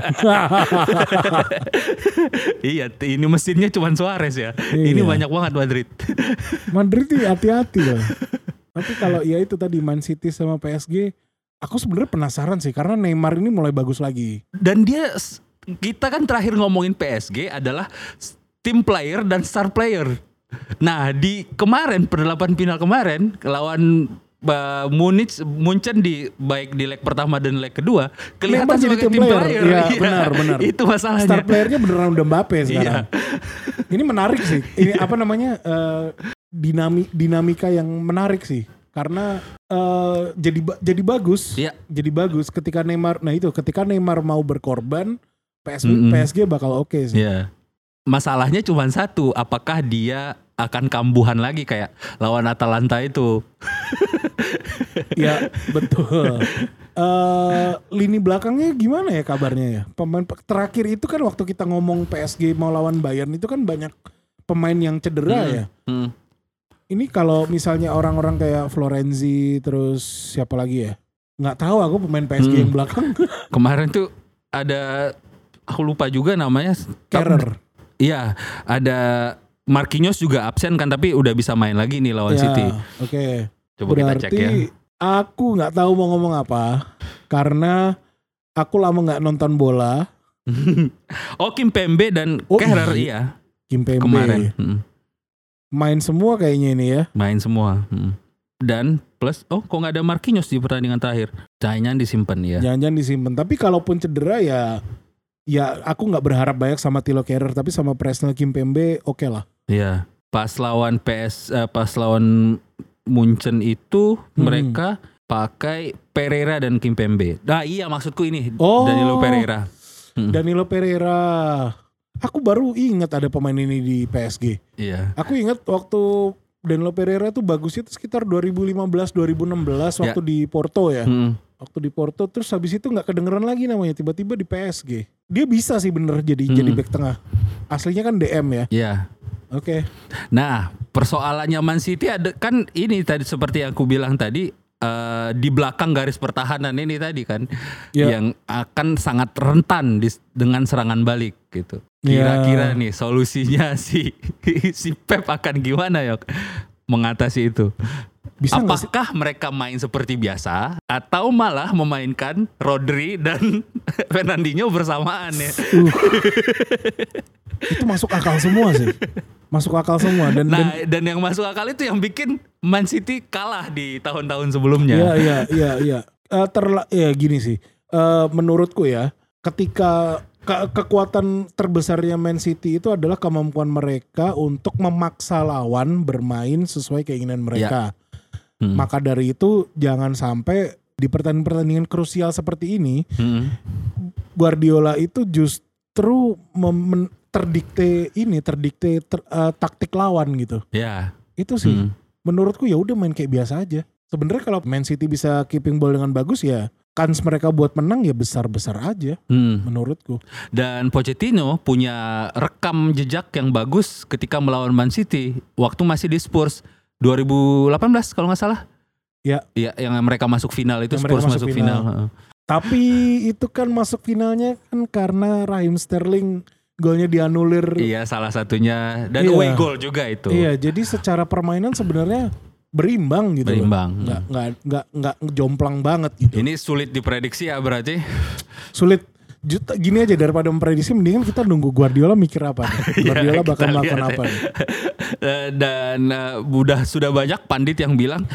iya, ini mesinnya cuman Suarez ya. Iya. Ini banyak banget Madrid. Madrid sih hati-hati loh. Tapi kalau ya itu tadi Man City sama PSG, aku sebenarnya penasaran sih karena Neymar ini mulai bagus lagi. Dan dia kita kan terakhir ngomongin PSG adalah tim player dan star player. Nah, di kemarin pendelapan final kemarin lawan uh, Munich Munchen di baik di leg pertama dan leg kedua kelihatan Neymar jadi tim tim player. player. Iya, Iya, benar, benar. Itu masalahnya. Star playernya beneran udah Mbappe sekarang. Iya. Ini menarik sih. Ini apa namanya eh, dinami dinamika yang menarik sih. Karena eh, jadi jadi bagus. Iya. Jadi bagus ketika Neymar. Nah itu ketika Neymar mau berkorban, PSG, Mm-mm. PSG bakal oke sih. Iya. Masalahnya cuma satu, apakah dia akan kambuhan lagi kayak lawan Atalanta itu. ya betul. Uh, lini belakangnya gimana ya kabarnya ya? Pemain terakhir itu kan waktu kita ngomong PSG mau lawan Bayern itu kan banyak pemain yang cedera Hmm, ya. hmm. Ini kalau misalnya orang-orang kayak Florenzi terus siapa lagi ya? Nggak tahu aku pemain PSG Hmm. yang belakang. Kemarin tuh ada aku lupa juga namanya. Kerrer. Iya, ada Marquinhos juga absen kan tapi udah bisa main lagi nih lawan Ya, City. Oke. Coba kita cek Berarti ya. aku nggak tahu mau ngomong apa karena aku lama nggak nonton bola. oh Kim Pembe dan Oh, Kehrer iya. iya Kim Pembe kemarin Hmm, main semua kayaknya ini ya. main semua. Hmm. Dan plus oh kok nggak ada Marquinhos di pertandingan terakhir? Jangan disimpan ya. Jangan-jangan disimpan. Tapi kalaupun cedera ya ya aku nggak berharap banyak sama Tilo Kerrer tapi sama Presnel Kim Pembe oke lah. Iya. Pas lawan PS eh, pas lawan Munchen itu Hmm. mereka pakai Pereira dan Kim Pembe. Nah iya maksudku ini Oh. Danilo Pereira. Hmm. Danilo Pereira. Aku baru ingat ada pemain ini di PSG. Iya. Aku ingat waktu Danilo Pereira tuh bagusnya tuh sekitar 2015-2016 waktu di Porto ya. Hmm. Waktu di Porto terus habis itu nggak kedengeran lagi namanya tiba-tiba di PSG. Dia bisa sih bener jadi jadi Hmm. back tengah. Aslinya kan DM ya. Iya. Oke. Nah, persoalannya Man City ada kan ini tadi seperti yang aku bilang tadi eh, di belakang garis pertahanan ini tadi kan Ya. yang akan sangat rentan dis- dengan serangan balik gitu. Ya. Kira-kira nih solusinya si si Pep akan gimana ya mengatasi itu? Bisa? Apakah mereka main seperti biasa atau malah memainkan Rodri dan Fernandinho bersamaan ya? Uh. itu masuk akal semua sih. Masuk akal semua dan, dan Nah, dan yang masuk akal itu yang bikin Man City kalah di tahun-tahun sebelumnya. Iya iya iya iya. Eh, terla ya gini sih. Eh, menurutku ya, ketika ke- kekuatan terbesarnya Man City itu adalah kemampuan mereka untuk memaksa lawan bermain sesuai keinginan mereka. Hmm. Maka dari itu jangan sampai di pertandingan-pertandingan krusial seperti ini Hmm. Guardiola itu justru mem- terdikte ini terdikte ter- eh, taktik lawan gitu. Ya. Itu sih Hmm. menurutku ya udah main kayak biasa aja. Sebenarnya kalau Man City bisa keeping ball dengan bagus ya kans mereka buat menang ya besar-besar aja Hmm. menurutku. Dan Pochettino punya rekam jejak yang bagus ketika melawan Man City waktu masih di Spurs 2018 kalau nggak salah. Ya. Iya, yang mereka masuk final itu Yang Spurs masuk masuk, final. final. Tapi itu kan masuk finalnya kan karena Raheem Sterling golnya dianulir. Iya, salah satunya dan Iya. away goal juga itu. Iya, jadi secara permainan sebenarnya berimbang gitu. Berimbang. Nggak nggak nggak nggak jomplang banget gitu. Ini sulit diprediksi ya berarti. Sulit juta gini aja daripada memprediksi mendingan kita nunggu Guardiola mikir apa nih. Guardiola Iya, bakal melakukan apa ya. nih. Eh, dan udah sudah banyak pandit yang bilang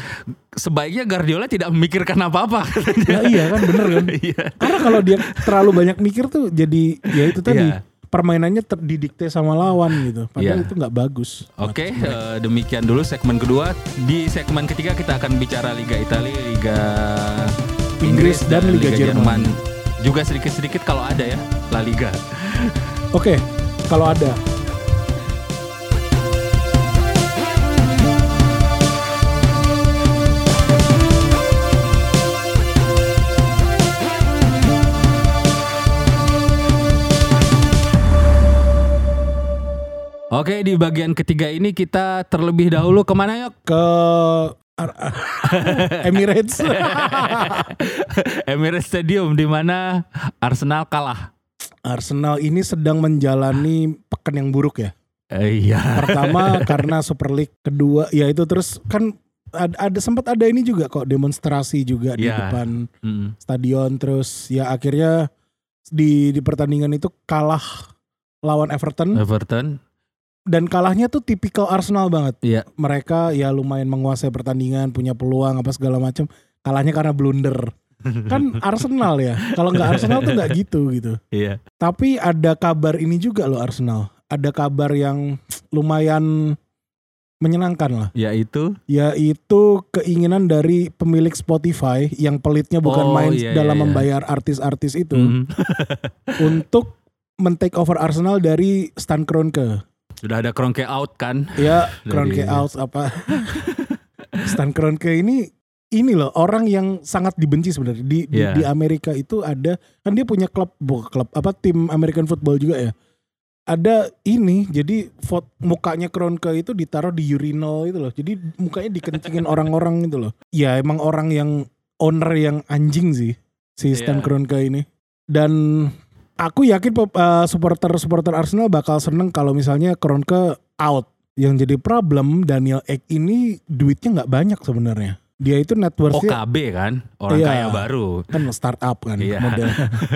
sebaiknya Guardiola tidak memikirkan apa-apa. Nah, iya kan bener kan. Iya. Karena kalau dia terlalu banyak mikir tuh jadi ya itu tadi Iya. permainannya terdidikte sama lawan gitu. Padahal Iya. itu nggak bagus. Oke, eh, demikian dulu segmen kedua. Di segmen ketiga kita akan bicara Liga Italia, Liga Inggris dan Liga Jerman. Juga sedikit-sedikit kalau ada ya La Liga. Oke, kalau ada Oke, di bagian ketiga ini kita terlebih dahulu ke mana yuk? ke Emirates. Emirates Stadium di mana Arsenal kalah. Arsenal ini sedang menjalani pekan yang buruk ya. Eh, iya. Pertama karena Super League, kedua ya itu terus kan ada, ada sempat ada ini juga kok demonstrasi juga di Iya. depan Mm. stadion terus ya akhirnya di di pertandingan itu kalah lawan Everton Everton. Dan kalahnya tuh tipikal Arsenal banget. Iya. Mereka ya lumayan menguasai pertandingan, punya peluang apa segala macam. Kalahnya karena blunder. Kan Arsenal ya. Kalau nggak Arsenal tuh nggak gitu gitu. Iya. Tapi ada kabar ini juga loh Arsenal. Ada kabar yang lumayan menyenangkan lah. Yaitu Yaitu keinginan dari pemilik Spotify yang pelitnya bukan Oh, main iya, dalam iya, iya. membayar artis-artis itu Mm. untuk men-take over Arsenal dari Stan Kroenke. Sudah ada Kroenke out kan? Ya, Dari- Kroenke out apa? Stan Kroenke ini ini loh orang yang sangat dibenci sebenarnya di, di Iya. di Amerika itu ada kan dia punya klub bukan klub apa tim American football juga ya. Ada ini jadi foto mukanya Kroenke itu ditaruh di urinal itu loh. Jadi mukanya dikencingin orang-orang itu loh. Ya emang orang yang owner yang anjing sih si Stan Iya. Kroenke ini. Dan aku yakin eh, supporter-supporter Arsenal bakal seneng kalau misalnya Kroenke out. Yang jadi problem Daniel Ek ini duitnya nggak banyak sebenarnya. Dia itu net worth-nya OKB kan? Orang Iya. kaya baru. kan startup kan Iya. model.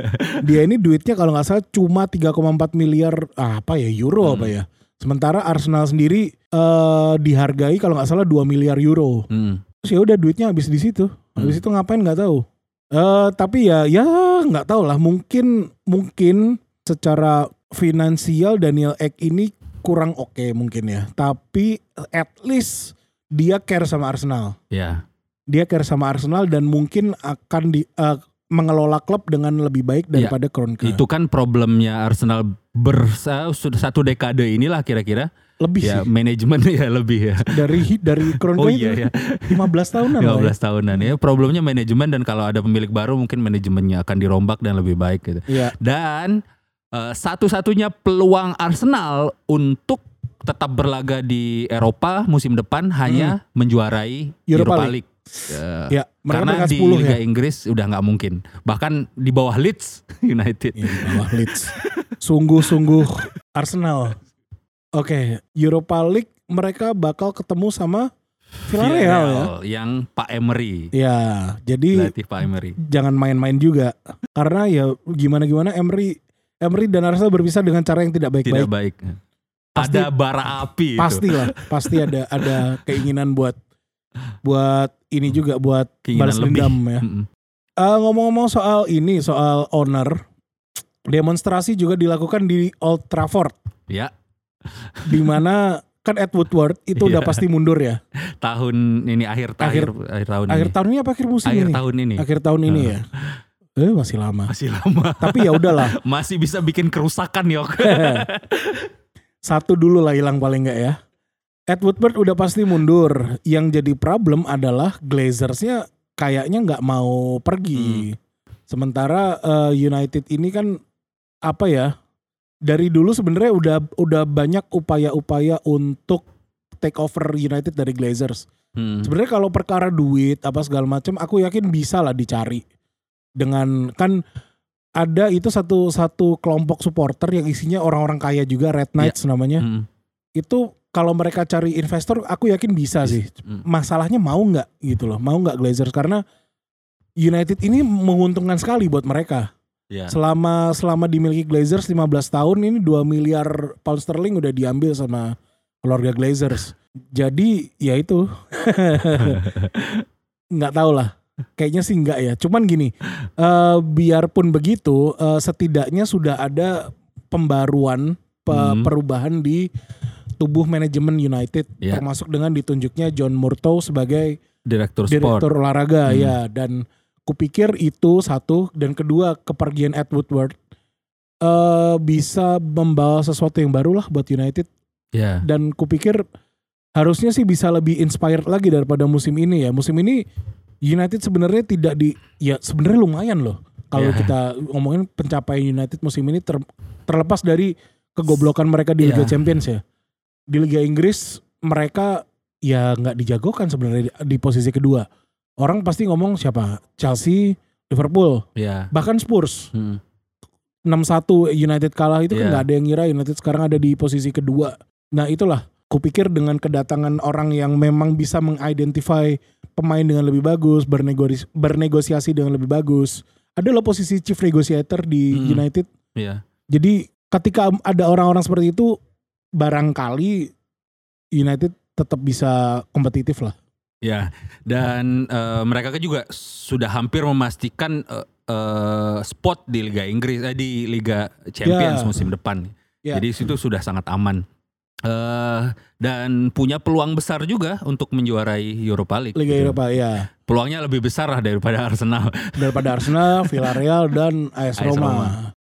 Dia ini duitnya kalau nggak salah cuma 3,4 miliar ah, apa ya euro Hmm. apa ya. Sementara Arsenal sendiri eh, dihargai kalau nggak salah 2 miliar euro. Hmm. Terus ya udah duitnya habis di situ. Habis itu ngapain nggak tahu. Eh tapi ya ya nggak tahu lah. Mungkin mungkin secara finansial Daniel Ek ini kurang oke mungkin ya. Tapi at least dia care sama Arsenal. Ya. Dia care sama Arsenal dan mungkin akan di eh, mengelola klub dengan lebih baik daripada Kroenke. Itu kan problemnya Arsenal bersa satu dekade inilah kira-kira. Lebih Ya sih manajemen ya lebih ya. dari dari Kroenke Oh iya ya. 15 tahunan lah 15 ya. tahunan ya. Problemnya manajemen dan kalau ada pemilik baru mungkin manajemennya akan dirombak dan lebih baik gitu. Iya. Dan eh, satu-satunya peluang Arsenal untuk tetap berlaga di Eropa musim depan hanya menjuarai Hmm. Europa Europa, League. League. Eh, Ya, mereka karena di 10 Liga ya. Inggris udah nggak mungkin. Bahkan di bawah Leeds United. Iya, di bawah Leeds. Sungguh-sungguh Arsenal. Oke, Europa League mereka bakal ketemu sama Villarreal ya. Yang Pak Emery. Ya, jadi Pak Emery. jangan main-main juga. Karena ya gimana-gimana Emery Emery dan Arsenal berpisah dengan cara yang tidak Tidak baik-baik. baik. Pasti- ada bara api itu. Pastilah, pasti ada ada keinginan buat buat ini juga buat Keinginan balas lebih. dendam ya. Mm-mm. Eh, ngomong-ngomong soal ini, soal owner, demonstrasi juga dilakukan di Old Trafford, Ya, di mana kan Ed Woodward itu udah Iya. pasti mundur ya. tahun ini akhir Akhir- akhir akhir tahun Akhir ini. tahun ini apa akhir musim akhir ini? tahun ini. Akhir tahun ini ya. Eh masih lama. Masih lama. Tapi ya udahlah, Masih bisa bikin kerusakan, Yok. satu dulu lah hilang paling enggak ya. Ed Woodward udah pasti mundur. Yang jadi problem adalah Glazersnya kayaknya nggak mau pergi. Sementara eh, United ini kan apa ya? Dari dulu sebenarnya udah udah banyak upaya-upaya untuk take over United dari Glazers. Hmm. Sebenarnya kalau perkara duit apa segala macam, aku yakin bisa lah dicari. Dengan kan ada itu satu satu kelompok supporter yang isinya orang-orang kaya juga Red Knights namanya. Hmm. Itu kalau mereka cari investor, aku yakin bisa sih. Hmm. Masalahnya mau nggak gitu loh, mau nggak Glazers karena United ini menguntungkan sekali buat mereka. Ya. Selama selama dimiliki Glazers 15 tahun ini 2 miliar pound sterling udah diambil sama keluarga Glazers. Jadi ya itu. nggak tahu lah. Kayaknya sih enggak ya. Cuman gini, eh, biarpun begitu, eh, setidaknya sudah ada pembaruan, pe- Hmm. perubahan di tubuh manajemen United, Ya. termasuk dengan ditunjuknya John Murtough sebagai Direktur sport. direktur olahraga Hmm. ya. Dan kupikir itu satu dan kedua kepergian Ed Woodward eh bisa membawa sesuatu yang baru lah buat United Ya. dan kupikir harusnya sih bisa lebih inspired lagi daripada musim ini ya. Musim ini United sebenarnya tidak di ya sebenarnya lumayan loh kalau Ya. kita ngomongin pencapaian United musim ini ter- terlepas dari kegoblokan mereka di Liga Ya. Champions ya. Di Liga Inggris mereka ya nggak dijagokan sebenarnya di, di posisi kedua. Orang pasti ngomong siapa? Chelsea, Liverpool, Ya. bahkan Spurs. Hmm. 6-1 United kalah itu kan Iya. nggak ada yang ngira United sekarang ada di posisi kedua. Nah itulah kupikir dengan kedatangan orang yang memang bisa mengidentify pemain dengan lebih bagus, bernegosiasi, bernegosiasi dengan lebih bagus. Ada loh posisi chief negotiator di Hmm. United. Ya. Jadi ketika ada orang-orang seperti itu barangkali United tetap bisa kompetitif lah. Ya, dan eh, mereka kan juga sudah hampir memastikan eh, eh, spot di Liga Inggris, eh, di Liga Champions Ya. musim depan. Ya. Jadi situ sudah sangat aman. eh dan punya peluang besar juga untuk menjuarai Europa League. Liga gitu. Eropa ya. Peluangnya lebih besar lah daripada Arsenal. Daripada Arsenal, Villarreal dan AS AS Roma. Roma.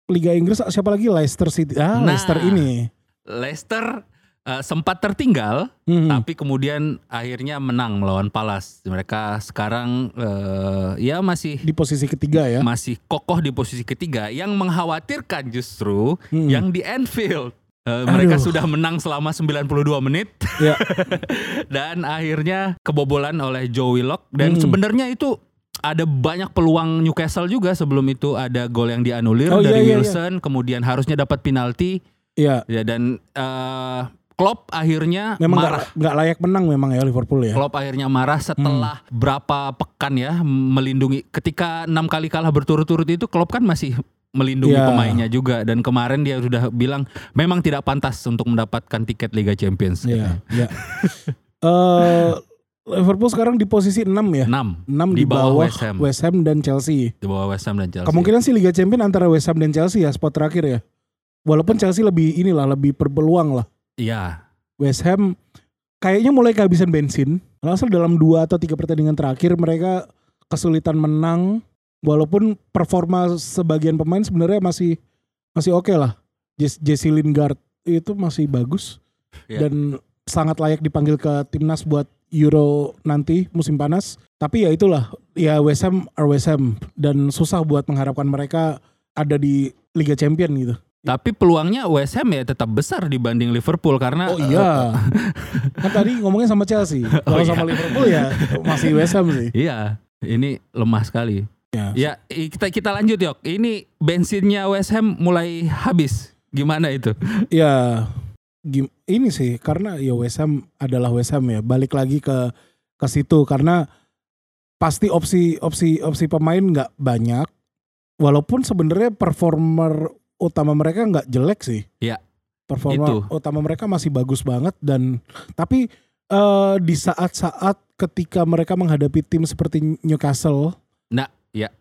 Liga Inggris siapa lagi? Leicester City. Ah, Nah. Leicester ini. Leicester uh, sempat tertinggal Hmm. tapi kemudian akhirnya menang melawan Palace. Mereka sekarang uh, ya masih Di posisi ketiga ya. masih kokoh di posisi ketiga. Yang mengkhawatirkan justru Hmm. yang di Anfield. Uh, mereka Aduh. sudah menang selama 92 menit Ya. dan akhirnya kebobolan oleh Joe Willock dan Hmm. sebenarnya itu ada banyak peluang Newcastle juga sebelum itu ada gol yang dianulir Oh, iya, dari iya, iya. Wilson kemudian harusnya dapat penalti Iya. ya dan eh, Klopp akhirnya Memang marah nggak nggak layak menang memang ya Liverpool ya. Klopp akhirnya marah setelah berapa pekan ya melindungi ketika enam kali kalah berturut-turut itu Klopp kan masih melindungi Iya. pemainnya juga dan kemarin dia sudah bilang memang tidak pantas untuk mendapatkan tiket Liga Champions. Iya. Iya. Eh, Liverpool sekarang di posisi 6 ya. 6 6 di di, bawah bawah, West Ham. dan Chelsea. di bawah West Ham dan Chelsea. Kemungkinan sih Liga Champion antara West Ham dan Chelsea ya spot terakhir ya. Walaupun Chelsea lebih inilah lebih berpeluang lah. Iya. West Ham kayaknya mulai kehabisan bensin. Asal dalam dua atau tiga pertandingan terakhir mereka kesulitan menang. Walaupun performa sebagian pemain sebenarnya masih masih oke lah. Jes- Jesse Lingard itu masih bagus Iya. dan sangat layak dipanggil ke timnas buat Euro nanti musim panas. Tapi ya itulah ya West Ham are West Ham dan susah buat mengharapkan mereka ada di Liga Champion gitu. Tapi peluangnya West Ham ya tetap besar dibanding Liverpool karena Oh iya. kan tadi ngomongnya sama Chelsea. Kalau Oh, iya. sama Liverpool ya masih West Ham sih. iya, ini lemah sekali. Ya. Ya, i- kita kita lanjut yok. Ini bensinnya West Ham mulai habis. Gimana itu? Ya gim- ini sih karena ya West Ham adalah West Ham ya. Balik lagi ke ke situ karena pasti opsi opsi opsi pemain nggak banyak. Walaupun sebenarnya performer utama mereka nggak jelek sih. Iya. Performa Itu. utama mereka masih bagus banget dan tapi eh, di saat-saat ketika mereka menghadapi tim seperti Newcastle Nah, ya,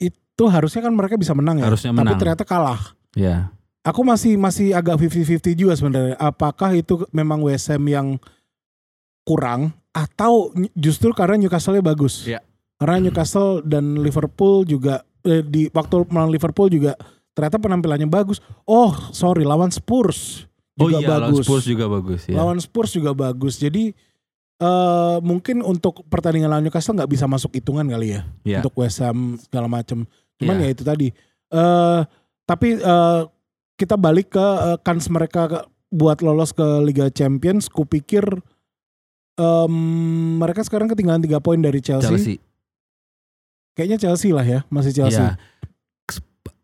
itu harusnya kan mereka bisa menang ya. Harusnya Tapi menang. ternyata kalah. ya. Aku masih masih agak 50-50 juga sebenarnya. Apakah itu memang Ham yang kurang atau justru karena Newcastle-nya bagus? Iya. Karena Newcastle dan Liverpool juga eh, di waktu melawan Liverpool juga ternyata penampilannya bagus. Oh, sorry, lawan Spurs Oh juga iya, lawan bagus. Spurs juga bagus ya. Lawan Spurs juga bagus. Jadi eh mungkin untuk pertandingan lawan Newcastle nggak bisa masuk hitungan kali ya Iya. untuk West Ham segala macam. Cuman Iya. ya itu tadi. eh tapi eh, kita balik ke eh, kans mereka ke- buat lolos ke Liga Champions. Kupikir em, mereka sekarang ketinggalan tiga poin dari Chelsea. Chelsea. Kayaknya Chelsea lah ya, masih Chelsea. Iya.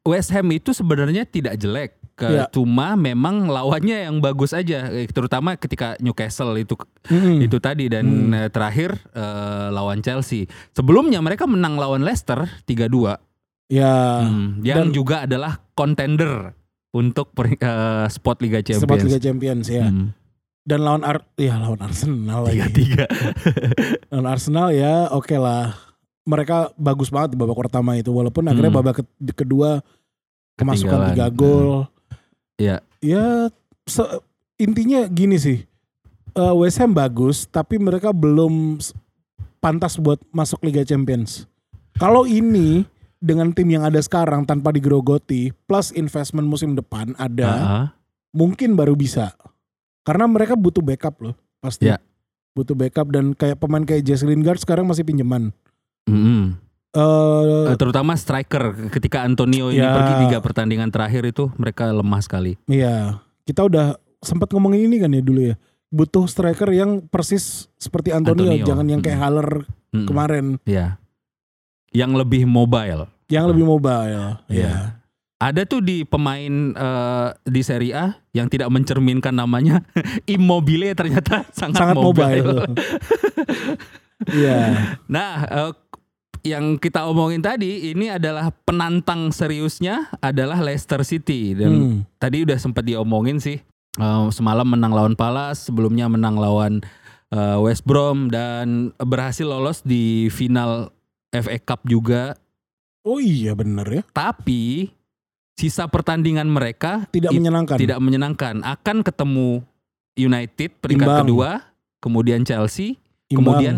West Ham itu sebenarnya tidak jelek. Ke- Iya. Cuma memang lawannya yang bagus aja, Eh, terutama ketika Newcastle itu Mm-mm. itu tadi dan Hmm. terakhir eh, lawan Chelsea. Sebelumnya mereka menang lawan Leicester 3-2. Ya. Hmm, yang dan- juga adalah contender untuk peri- eh, spot Liga Champions. Sempat Liga Champions ya. Hmm, Dan lawan Ar ya lawan Arsenal lagi. Tiga-tiga. lawan Arsenal ya oke lah. Mereka bagus banget di babak pertama itu walaupun akhirnya Hmm. babak ke- kedua kemasukan tiga gol. Iya. Ya se- intinya gini sih. Eh, West Ham bagus tapi mereka belum pantas buat masuk Liga Champions. Kalau ini dengan tim yang ada sekarang tanpa digerogoti plus investment musim depan ada Ah, mungkin baru bisa. Karena mereka butuh backup loh, pasti. Ya. Butuh backup dan kayak pemain kayak Jesse Lingard sekarang masih pinjaman. Mm-mm. Eh Eh, terutama striker ketika Antonio ini Ya. pergi tiga pertandingan terakhir itu mereka lemah sekali. iya, kita udah sempat ngomongin ini kan ya dulu ya. Butuh striker yang persis seperti Antonio, Antonio. jangan yang kayak Mm. Haller Mm-mm. kemarin Iya. Yang lebih mobile. yang lebih mobile. Iya. Iya. Ada tuh di pemain eh, di Serie A yang tidak mencerminkan namanya Immobile ternyata sangat, Sangat mobile. Iya. Nah, eh, yang kita omongin tadi ini adalah penantang seriusnya adalah Leicester City dan Hmm. tadi udah sempat diomongin sih eh, semalam menang lawan Palace, sebelumnya menang lawan eh, West Brom dan berhasil lolos di final FA Cup juga. Oh iya bener ya. Tapi sisa pertandingan mereka Tidak menyenangkan. tidak menyenangkan. Akan ketemu United peringkat Imbang. kedua, kemudian Chelsea, Imbang. kemudian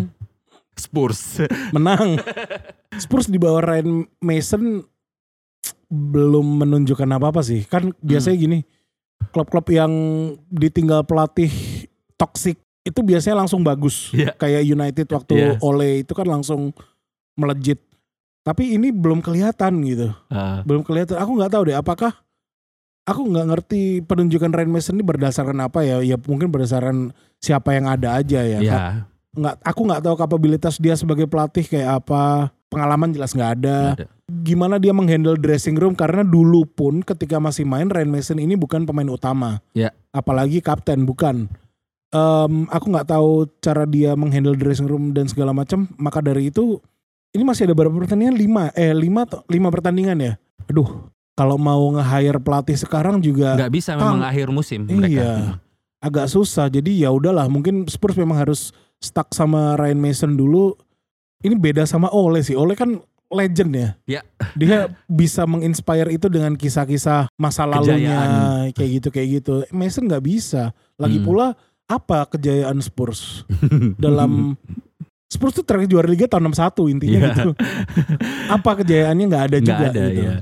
Spurs. menang. Spurs di bawah Ryan Mason belum menunjukkan apa-apa sih. Kan biasanya Hmm. gini, klub-klub yang ditinggal pelatih toksik itu biasanya langsung bagus. Iya. Kayak United waktu Iya. Ole itu kan langsung melejit. Tapi ini belum kelihatan gitu. Ah, Belum kelihatan. Aku nggak tahu deh apakah aku nggak ngerti penunjukan Ryan Mason ini berdasarkan apa ya? Ya mungkin berdasarkan siapa yang ada aja ya. ya. Nggak, aku nggak tahu kapabilitas dia sebagai pelatih kayak apa. Pengalaman jelas nggak ada. ada. Gimana dia menghandle dressing room karena dulu pun ketika masih main Ryan Mason ini bukan pemain utama. Ya. Apalagi kapten bukan. Em, aku nggak tahu cara dia menghandle dressing room dan segala macam. Maka dari itu ini masih ada berapa pertandingan? Lima, eh lima, lima pertandingan ya. Aduh, kalau mau nge-hire pelatih sekarang juga Nggak bisa memang akhir musim mereka. Iya. agak susah. Jadi ya udahlah, mungkin Spurs memang harus stuck sama Ryan Mason dulu. Ini beda sama Ole sih. Ole kan legend ya. Ya. Dia bisa menginspire itu dengan kisah-kisah masa lalunya Kejayaan. kayak gitu kayak gitu. Mason nggak bisa. Lagi Hmm. pula apa kejayaan Spurs dalam Spurs tuh terakhir juara liga tahun 61 intinya Iya. gitu. Apa kejayaannya nggak ada Nggak juga ada, gitu. iya.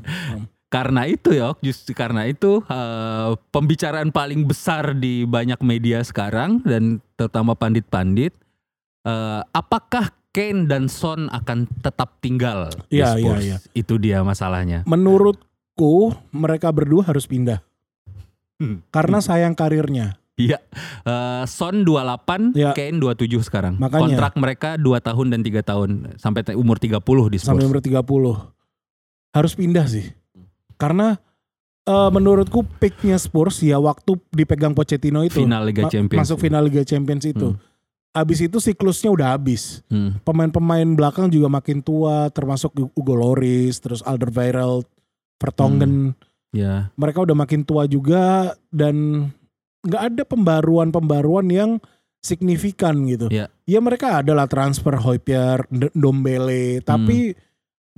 Karena itu ya, justru karena itu eh, pembicaraan paling besar di banyak media sekarang dan terutama pandit-pandit, eh, apakah Kane dan Son akan tetap tinggal di Iya, iya, Spurs? iya. Itu dia masalahnya. Menurutku mereka berdua harus pindah. Hmm. Karena sayang karirnya. Iya, Eh, Son 28, Ya. Kane 27 sekarang. Makanya. Kontrak mereka 2 tahun dan 3 tahun sampai umur 30 di Spurs. sampai umur 30 harus pindah sih karena eh, menurutku picknya Spurs ya waktu dipegang Pochettino itu Final Liga Ma- Champions. masuk final Liga Champions itu Hmm. Abis itu siklusnya udah habis Hmm. pemain-pemain belakang juga makin tua termasuk Hugo Loris terus Alderweireld Vertonghen Ya, mereka udah makin tua juga dan nggak ada pembaruan-pembaruan yang signifikan gitu. Ya. Ya mereka adalah transfer Hoypier, Dombele, tapi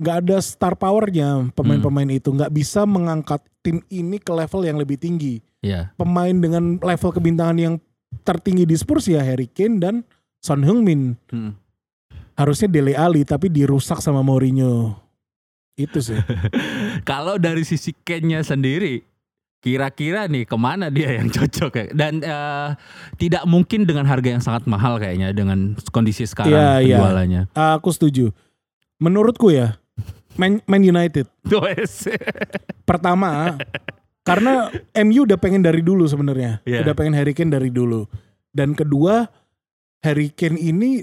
nggak ada star powernya pemain-pemain itu nggak bisa mengangkat tim ini ke level yang lebih tinggi. ya. Pemain dengan level kebintangan yang tertinggi di Spurs ya Harry Kane dan Son Heung-min. Hmm. Harusnya Dele Alli tapi dirusak sama Mourinho. Itu sih. Kalau dari sisi Kane-nya sendiri, kira-kira nih ke mana dia yang cocok ya? Dan eh, tidak mungkin dengan harga yang sangat mahal kayaknya dengan kondisi sekarang Iya, iya. penjualannya. Aku setuju. Menurutku ya, Man, Man United pertama karena MU udah pengen dari dulu sebenarnya, Iya. udah pengen Harry Kane dari dulu. Dan kedua, Harry Kane ini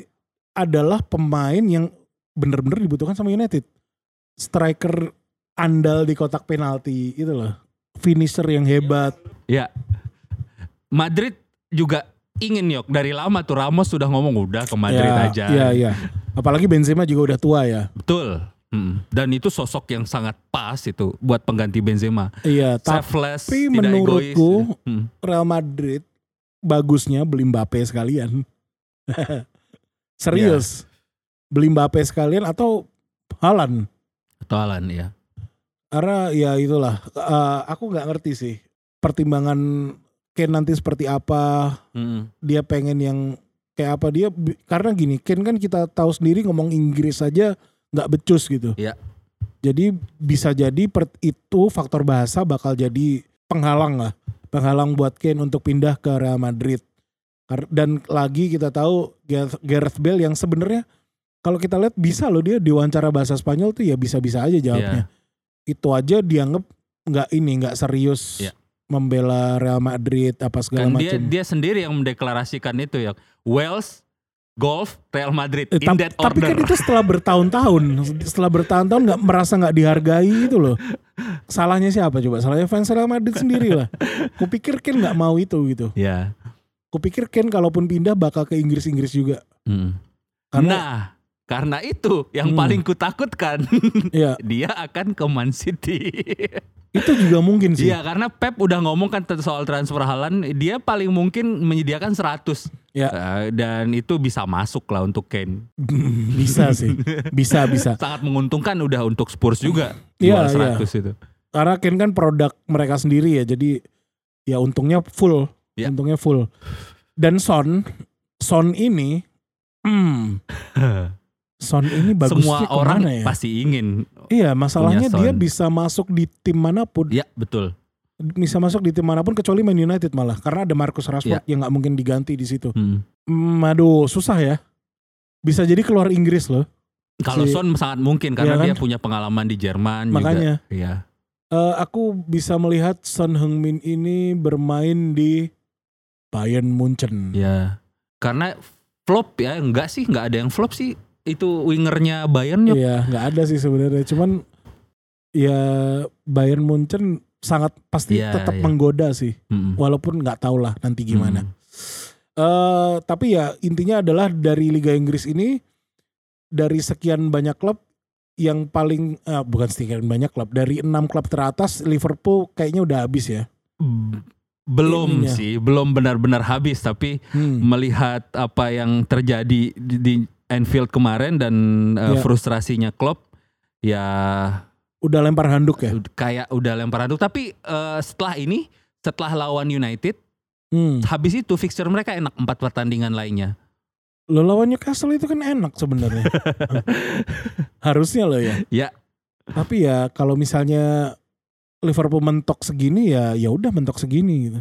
adalah pemain yang bener-bener dibutuhkan sama United. Striker andal di kotak penalti itu loh, finisher yang hebat. ya. Madrid juga ingin yok dari lama tuh Ramos sudah ngomong udah ke Madrid ya, aja. Iya iya. Apalagi Benzema juga udah tua ya. Betul. Mm. Dan itu sosok yang sangat pas itu buat pengganti Benzema. Iya. Selfless, Tapi tidak menurutku egois. Hmm. Real Madrid bagusnya beli Mbappe sekalian. Serius. Beli Mbappe sekalian atau Halan. Atau Haaland, ya. Karena ya itulah. eh, aku nggak ngerti sih. Pertimbangan Ken nanti seperti apa. Mm. Dia pengen yang kayak apa dia. Karena gini Ken kan kita tahu sendiri ngomong Inggris saja nggak becus gitu. Iya. Jadi bisa jadi per- itu faktor bahasa bakal jadi penghalang lah. Penghalang buat Kane untuk pindah ke Real Madrid. Dan lagi kita tahu Gareth- Bale yang sebenarnya kalau kita lihat bisa loh dia diwawancara bahasa Spanyol tuh ya bisa-bisa aja jawabnya. Itu aja dianggap nggak ini nggak serius Iya. membela Real Madrid apa segala Kan dia macam. dia sendiri yang mendeklarasikan itu ya. Wales, golf, Real Madrid Eh, in tap- that tapi order. kan itu setelah bertahun-tahun, setelah bertahun-tahun nggak merasa nggak dihargai itu loh. Salahnya siapa coba? Salahnya fans Real Madrid sendiri lah. Kupikir Ken nggak mau itu gitu. Ya. Kupikir Ken kalaupun pindah bakal ke Inggris-Inggris juga. Mm. Karena nah, karena itu yang Hmm. paling kutakutkan ya dia akan ke Man City. itu juga mungkin sih. Iya, karena Pep udah ngomong kan soal transfer Haaland, dia paling mungkin menyediakan 100. Ya. Eh, dan itu bisa masuk lah untuk Kane. bisa sih. Bisa bisa. Sangat menguntungkan udah untuk Spurs juga. Iya, jual iya. 100 itu. Karena Ken kan produk mereka sendiri ya. Jadi ya untungnya full. Ya. Untungnya full. Dan Son, Son ini, hmm, Son ini bagusnya Semua orang ya? pasti ingin. Iya, masalahnya dia bisa masuk di tim mana pun. Ya, betul. bisa masuk di tim mana pun kecuali Man United malah karena ada Marcus Rashford yang nggak mungkin diganti di situ. Hmm. Hmm, aduh susah ya. Bisa jadi keluar Inggris loh. Kalau Si- Son sangat mungkin karena Iya kan? dia punya pengalaman di Jerman Makanya. juga. Iya. Eh, aku bisa melihat Son Heung-min ini bermain di Bayern Munchen. Iya. Karena flop ya, enggak sih, enggak ada yang flop sih. Itu wingernya Bayern yuk. Iya, nggak ada sih sebenarnya. Cuman ya Bayern Munchen sangat pasti Iya, tetap iya. menggoda sih. Mm-mm. Walaupun nggak tahu lah nanti gimana. Mm. Eh, tapi ya intinya adalah dari Liga Inggris ini dari sekian banyak klub yang paling eh, bukan sekian banyak klub dari enam klub teratas Liverpool kayaknya udah habis ya. B- Belum Ininya. sih, belum benar-benar habis tapi Hmm. melihat apa yang terjadi di, di Anfield kemarin dan uh, Ya. frustrasinya Klopp ya Udah lempar handuk ya. kayak udah lempar handuk tapi uh, setelah ini setelah lawan United Hmm. habis itu fixture mereka enak empat pertandingan lainnya Lo lawan Newcastle itu kan enak sebenarnya. Harusnya lo ya. Ya. Tapi ya kalau misalnya Liverpool mentok segini ya ya udah mentok segini gitu.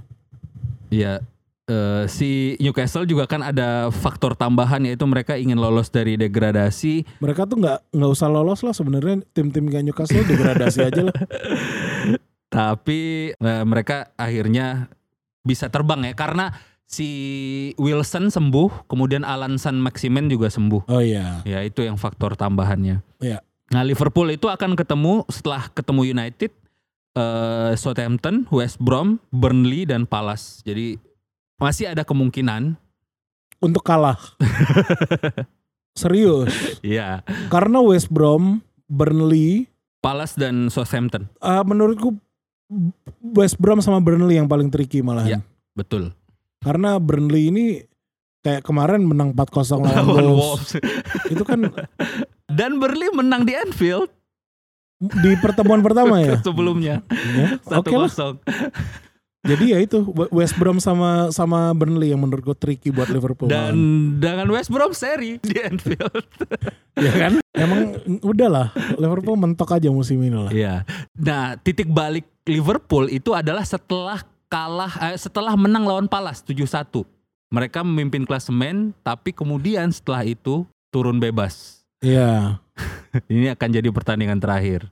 ya eh, si Newcastle juga kan ada faktor tambahan yaitu mereka ingin lolos dari degradasi Mereka tuh nggak nggak usah lolos lah sebenarnya tim-tim kayak Newcastle degradasi aja lah. tapi eh, mereka akhirnya bisa terbang ya karena si Wilson sembuh kemudian Alan San Maximen juga sembuh Oh iya. Ya itu yang faktor tambahannya. Iya. Nah Liverpool itu akan ketemu setelah ketemu United, eh, Southampton, West Brom, Burnley dan Palace. Jadi masih ada kemungkinan. Untuk kalah. Serius. Ya Karena West Brom, Burnley, Palace dan Southampton. ah, menurutku West Brom sama Burnley yang paling tricky malahan. Iya. Betul. Karena Burnley ini kayak kemarin menang 4-0 lawan Wolves. Itu kan Dan Burnley menang di Anfield di pertemuan pertama ya. sebelumnya Ya, satu kosong. Jadi ya itu West Brom sama sama Burnley yang menurutku tricky buat Liverpool. Dan dengan West Brom seri di Anfield. ya kan? Emang udahlah Liverpool mentok aja musim ini lah. Iya. Nah, titik balik Liverpool itu adalah setelah kalah eh, setelah menang lawan Palace 7-1. Mereka memimpin klasemen tapi kemudian setelah itu turun bebas. Iya. Ini akan jadi pertandingan terakhir.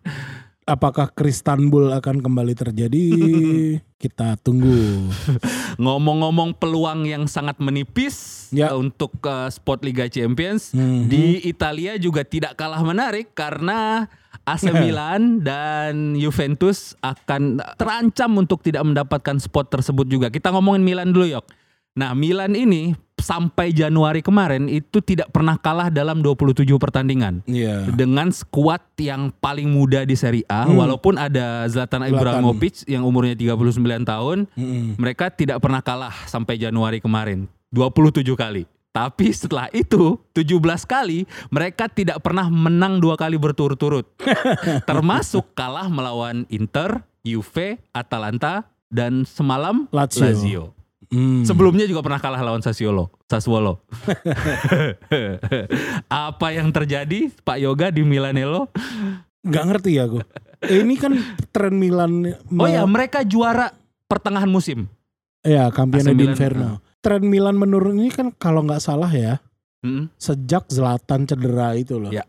Apakah Kristanbul akan kembali terjadi? Kita tunggu. Ngomong-ngomong peluang yang sangat menipis Ya. eh, untuk eh, spot Liga Champions Mhm. di Italia juga tidak kalah menarik karena AC Milan dan Juventus akan terancam untuk tidak mendapatkan spot tersebut juga. Kita ngomongin Milan dulu, Yok. Nah, Milan ini sampai Januari kemarin itu tidak pernah kalah dalam 27 pertandingan. Iya. Dengan skuad yang paling muda di Serie A, Hmm. walaupun ada Zlatan. Ibrahimovic yang umurnya 39 tahun, Mm-mm. mereka tidak pernah kalah sampai Januari kemarin. 27 kali. Tapi setelah itu 17 kali mereka tidak pernah menang dua kali berturut-turut. Termasuk kalah melawan Inter, Juve, Atalanta dan semalam Lazio. Lazio. Mm. Sebelumnya juga pernah kalah lawan Sassuolo. Sassuolo. Apa yang terjadi Pak Yoga di Milanello? Nggak ngerti ya aku. Eh, ini kan tren Milan. Oh ya, mereka juara pertengahan musim. Ya, Campione AC Milan, d'Inferno. Tren Milan menurun ini kan kalau nggak salah ya, Mm. sejak Zlatan cedera itu loh. Ya.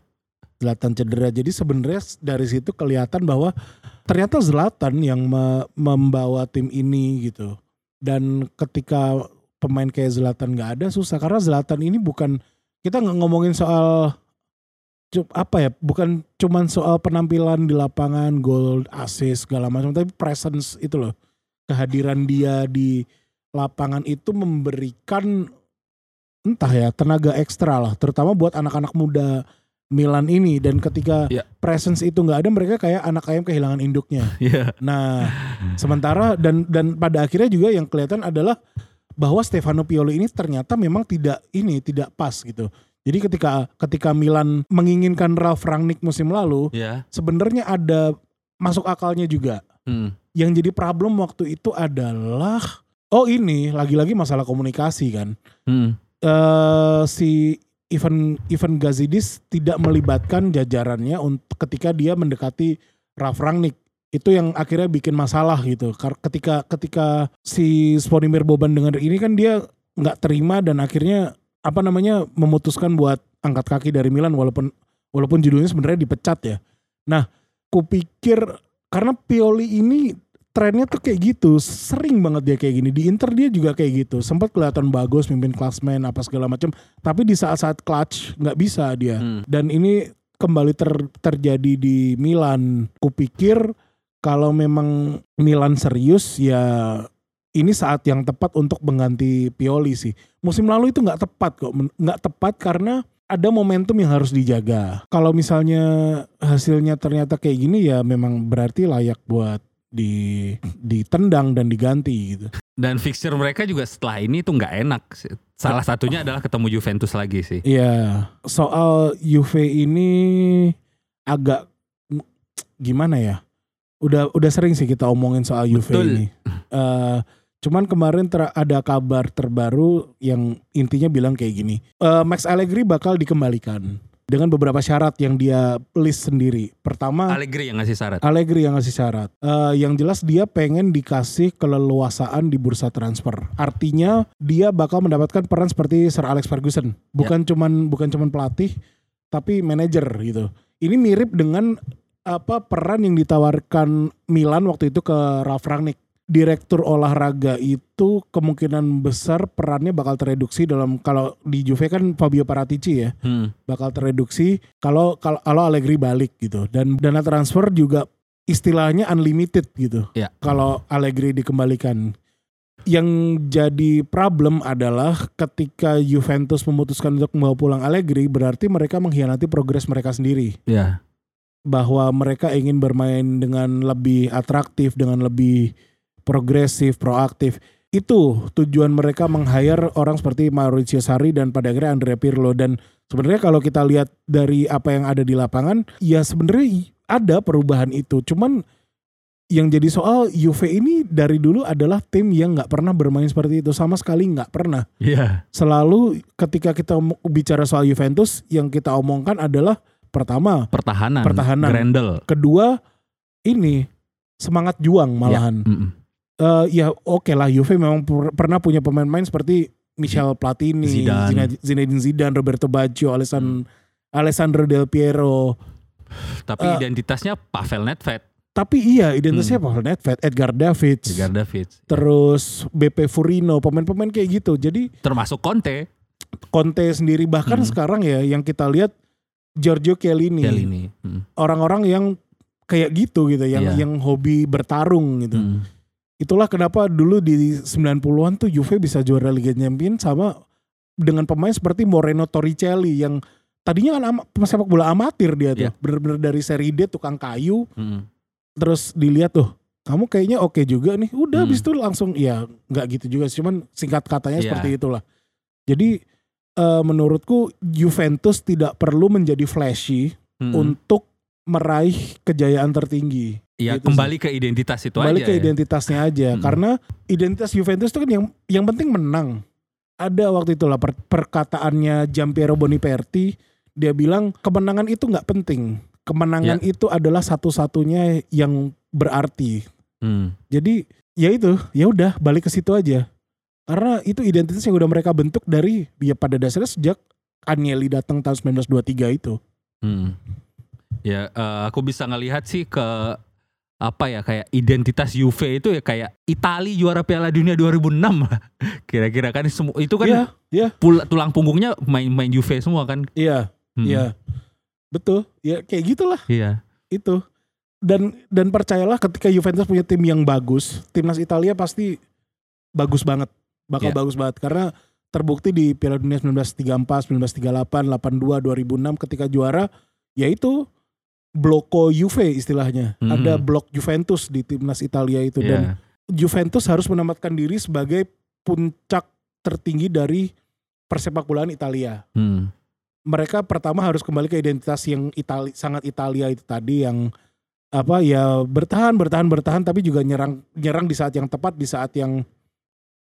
Zlatan cedera. Jadi sebenarnya dari situ kelihatan bahwa ternyata Zlatan yang me- membawa tim ini gitu. Dan ketika pemain kayak Zlatan nggak ada susah. Karena Zlatan ini bukan kita nggak ngomongin soal apa ya bukan cuman soal penampilan di lapangan gol assist segala macam tapi presence itu loh. Kehadiran dia di lapangan itu memberikan entah ya tenaga ekstra lah terutama buat anak-anak muda Milan ini dan ketika Ya. presence itu nggak ada mereka kayak anak ayam kehilangan induknya Iya. nah sementara dan dan pada akhirnya juga yang kelihatan adalah bahwa Stefano Pioli ini ternyata memang tidak ini tidak pas gitu jadi ketika ketika Milan menginginkan Ralf Rangnick musim lalu Ya. sebenarnya ada masuk akalnya juga Hmm. yang jadi problem waktu itu adalah oh ini lagi-lagi masalah komunikasi kan Hmm. eh si Ivan Ivan Gazidis tidak melibatkan jajarannya untuk ketika dia mendekati Ralf Rangnick itu yang akhirnya bikin masalah gitu. Kar- Ketika ketika si Sponimir Boban dengar ini kan dia nggak terima dan akhirnya apa namanya memutuskan buat angkat kaki dari Milan walaupun walaupun judulnya sebenarnya dipecat ya. Nah, kupikir karena Pioli ini trennya tuh kayak gitu, sering banget dia kayak gini. Di Inter dia juga kayak gitu. Sempat kelihatan bagus mimpin klasmen apa segala macam, tapi di saat-saat clutch nggak bisa dia. Hmm. Dan ini kembali ter- terjadi di Milan. Kupikir kalau memang Milan serius ya ini saat yang tepat untuk mengganti Pioli sih. Musim lalu itu nggak tepat kok, nggak tepat karena ada momentum yang harus dijaga. Kalau misalnya hasilnya ternyata kayak gini ya memang berarti layak buat di ditendang dan diganti gitu. Dan fixture mereka juga setelah ini tuh nggak enak. Salah satunya adalah ketemu Juventus lagi sih. Iya, soal Juve ini agak gimana ya? Udah udah sering sih kita omongin soal Juve Betul. ini. Eh, cuman kemarin ter- ada kabar terbaru yang intinya bilang kayak gini. Eh, Max Allegri bakal dikembalikan dengan beberapa syarat yang dia list sendiri. Pertama, Allegri yang ngasih syarat. Allegri yang ngasih syarat. Eh, yang jelas dia pengen dikasih keleluasaan di bursa transfer. Artinya dia bakal mendapatkan peran seperti Sir Alex Ferguson. Bukan cuman bukan cuman pelatih, tapi manajer gitu. Ini mirip dengan apa peran yang ditawarkan Milan waktu itu ke Ralf Rangnick. Direktur olahraga itu kemungkinan besar perannya bakal tereduksi dalam kalau di Juve kan Fabio Paratici ya Hmm. bakal tereduksi kalau kalau Allegri balik gitu dan dana transfer juga istilahnya unlimited gitu. Ya. Kalau Allegri dikembalikan. Yang jadi problem adalah ketika Juventus memutuskan untuk membawa pulang Allegri berarti mereka mengkhianati progres mereka sendiri Ya. bahwa mereka ingin bermain dengan lebih atraktif dengan lebih progresif, proaktif. Itu tujuan mereka meng-hire orang seperti Mauricio Sarri dan pada akhirnya Andrea Pirlo dan sebenarnya kalau kita lihat dari apa yang ada di lapangan ya sebenarnya ada perubahan itu. Cuman yang jadi soal Juve ini dari dulu adalah tim yang nggak pernah bermain seperti itu sama sekali nggak pernah. Iya. Selalu ketika kita bicara soal Juventus yang kita omongkan adalah pertama, Pertahanan. Pertahanan. Grendel. kedua ini semangat juang malahan. Mm-mm. Eh, ya oke lah Juve memang per- pernah punya pemain-pemain seperti Michel Platini, Zidane. Zinedine Zidane, Roberto Baggio, Alessan- Alessandro Del Piero. Tapi Eh, identitasnya Pavel Nedved. Tapi iya identitasnya Hmm. Pavel Nedved, Edgar Davids, Edgar Davids. terus BP Furino, pemain-pemain kayak gitu. Jadi Termasuk Conte. Conte sendiri bahkan Hmm. sekarang ya yang kita lihat Giorgio Chiellini, Kali ini. Mm. orang-orang yang kayak gitu gitu, yang Iya. yang hobi bertarung gitu. Mm. Itulah kenapa dulu di 90-an tuh Juve bisa juara Liga Champions sama dengan pemain seperti Moreno Torricelli yang tadinya kan ama- sepak bola amatir dia tuh. Iya. Bener-bener dari seri D tukang kayu Mm. terus dilihat tuh kamu kayaknya oke juga nih. Udah Hmm. habis itu langsung ya nggak gitu juga sih, cuman singkat katanya Iya. seperti itulah. Jadi eh, menurutku Juventus tidak perlu menjadi flashy Mm. untuk meraih kejayaan tertinggi. Ya gitu sih. kembali ke identitas itu Kembali aja. ke ya. identitasnya aja Hmm. karena identitas Juventus itu kan yang yang penting menang. Ada waktu itu lah per- perkataannya Giampiero Boniperti dia bilang kemenangan itu nggak penting. Kemenangan itu adalah satu-satunya yang berarti. Mm. Jadi ya itu, ya udah balik ke situ aja. Karena itu identitas yang udah mereka bentuk dari ya pada dasarnya sejak Agnelli datang tahun 1923 itu. Hmm. Ya, eh, aku bisa ngelihat sih ke apa ya kayak identitas Juve itu ya kayak Itali juara Piala Dunia 2006 lah. Kira-kira kan semua itu kan Iya, iya. pul- tulang punggungnya main-main Juve semua kan. Iya, Hmm. iya. Betul. Ya kayak gitulah. Iya. itu dan dan percayalah ketika Juventus punya tim yang bagus timnas Italia pasti bagus banget bakal Iya. bagus banget karena terbukti di Piala Dunia 1934 1938 82 2006 ketika juara yaitu bloko Juve istilahnya Mhm. ada blok Juventus di timnas Italia itu dan Iya. Juventus harus menempatkan diri sebagai puncak tertinggi dari persepak bolaan Italia Hmm. mereka pertama harus kembali ke identitas yang Itali sangat Italia itu tadi yang apa ya bertahan bertahan bertahan tapi juga nyerang nyerang di saat yang tepat di saat yang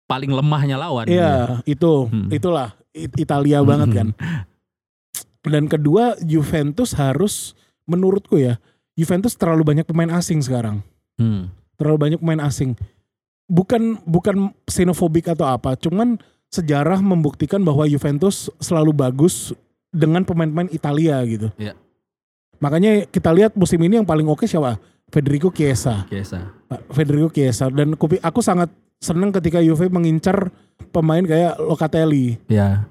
Paling lemahnya lawan. ya itu Hmm. itulah It- Italia banget kan dan kedua Juventus harus menurutku ya Juventus terlalu banyak pemain asing sekarang Hmm. Terlalu banyak pemain asing. Bukan bukan xenofobik atau apa, cuman sejarah membuktikan bahwa Juventus selalu bagus dengan pemain-pemain Italia gitu. Iya. Makanya kita lihat musim ini yang paling oke siapa? Federico Chiesa. Pak Federico Chiesa dan aku sangat senang ketika Juve mengincar pemain kayak Locatelli. Ya.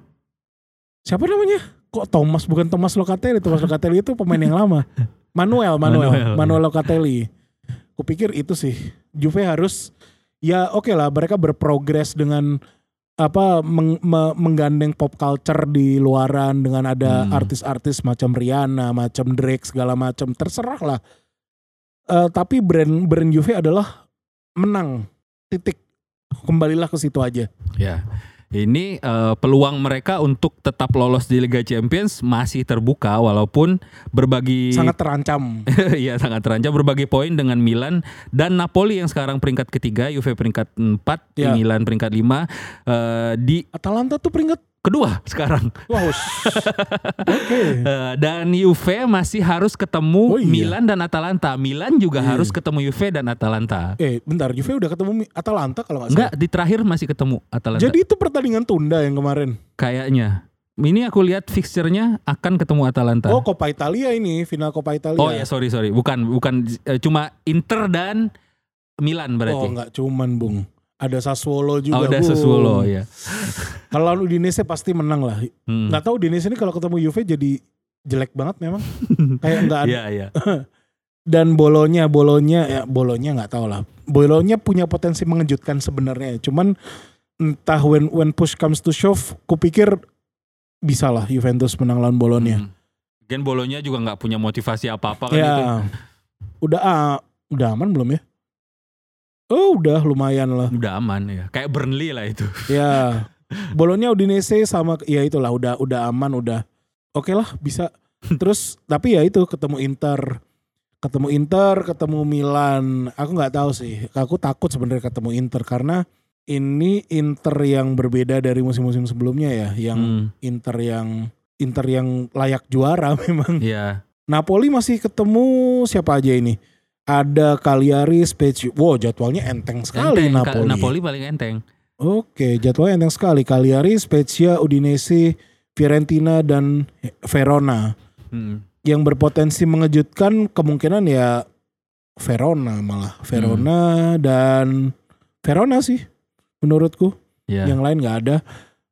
Siapa namanya? Kok Thomas bukan Thomas Locatelli? Thomas Locatelli itu pemain yang lama. Manuel, Manuel, Manuel, Manuel, iya. Locatelli. Kupikir itu sih. Juve harus ya oke lah mereka berprogres dengan apa meng- me- menggandeng pop culture di luaran dengan ada Hmm. artis-artis macam Rihanna, macam Drake segala macam terserah lah. Eh, tapi brand brand Juve adalah menang titik kembalilah ke situ aja. Ya. Ini eh, peluang mereka untuk tetap lolos di Liga Champions masih terbuka walaupun berbagi Sangat terancam. Iya sangat terancam berbagi poin dengan Milan dan Napoli yang sekarang peringkat ketiga, Juve peringkat 4, Ya. Milan peringkat 5 eh, di Atalanta tuh peringkat kedua sekarang. Wow. Oke. Eh, dan Juve masih harus ketemu Oh, iya. Milan dan Atalanta. Milan juga Iya. harus ketemu Juve dan Atalanta. Eh, bentar, Juve udah ketemu Atalanta kalau nggak Enggak, salah. di terakhir masih ketemu Atalanta. Jadi itu pertandingan tunda yang kemarin. kayaknya ini aku lihat fixture-nya akan ketemu Atalanta. Oh, Coppa Italia ini, final Coppa Italia. Oh ya sorry sorry, bukan bukan eh, cuma Inter dan Milan Oh, berarti. nggak cuman, Bung. Ada Sassuolo juga, Oh, udah Bung. Sassuolo ya. Kalau Udinese pasti menang lah. Hmm. Nggak tahu Udinese ini kalau ketemu Juve jadi jelek banget memang. Kayak nggak ada. Iya iya. Dan Bolonya, Bolonya ya Bolonya nggak tahu lah. Bolonya punya potensi mengejutkan sebenarnya. Cuman entah when when push comes to shove, kupikir bisa lah Juventus menang lawan Bolonya. Hmm. Gen Bolonya juga nggak punya motivasi apa-apa kan ya, itu. udah ah, udah aman belum ya? Oh udah lumayan lah. Udah aman ya. Kayak Burnley lah itu. Ya, Bolonya Udinese sama ya itulah udah udah aman udah oke lah bisa. Terus tapi ya itu ketemu Inter, ketemu Inter, ketemu Milan. Aku nggak tahu sih. Aku takut sebenarnya ketemu Inter karena ini Inter yang berbeda dari musim-musim sebelumnya ya, yang Hmm. Inter yang Inter yang layak juara memang. Iya. Napoli masih ketemu siapa aja ini? Ada Cagliari, Spezia. Wow, jadwalnya enteng sekali Enteng, Napoli. Napoli paling enteng. Oke, jadwalnya enteng sekali. Cagliari, Spezia, Udinese, Fiorentina dan Verona. Hmm. Yang berpotensi mengejutkan kemungkinan ya Verona malah. Verona dan Verona sih menurutku. Iya. Yang lain nggak ada.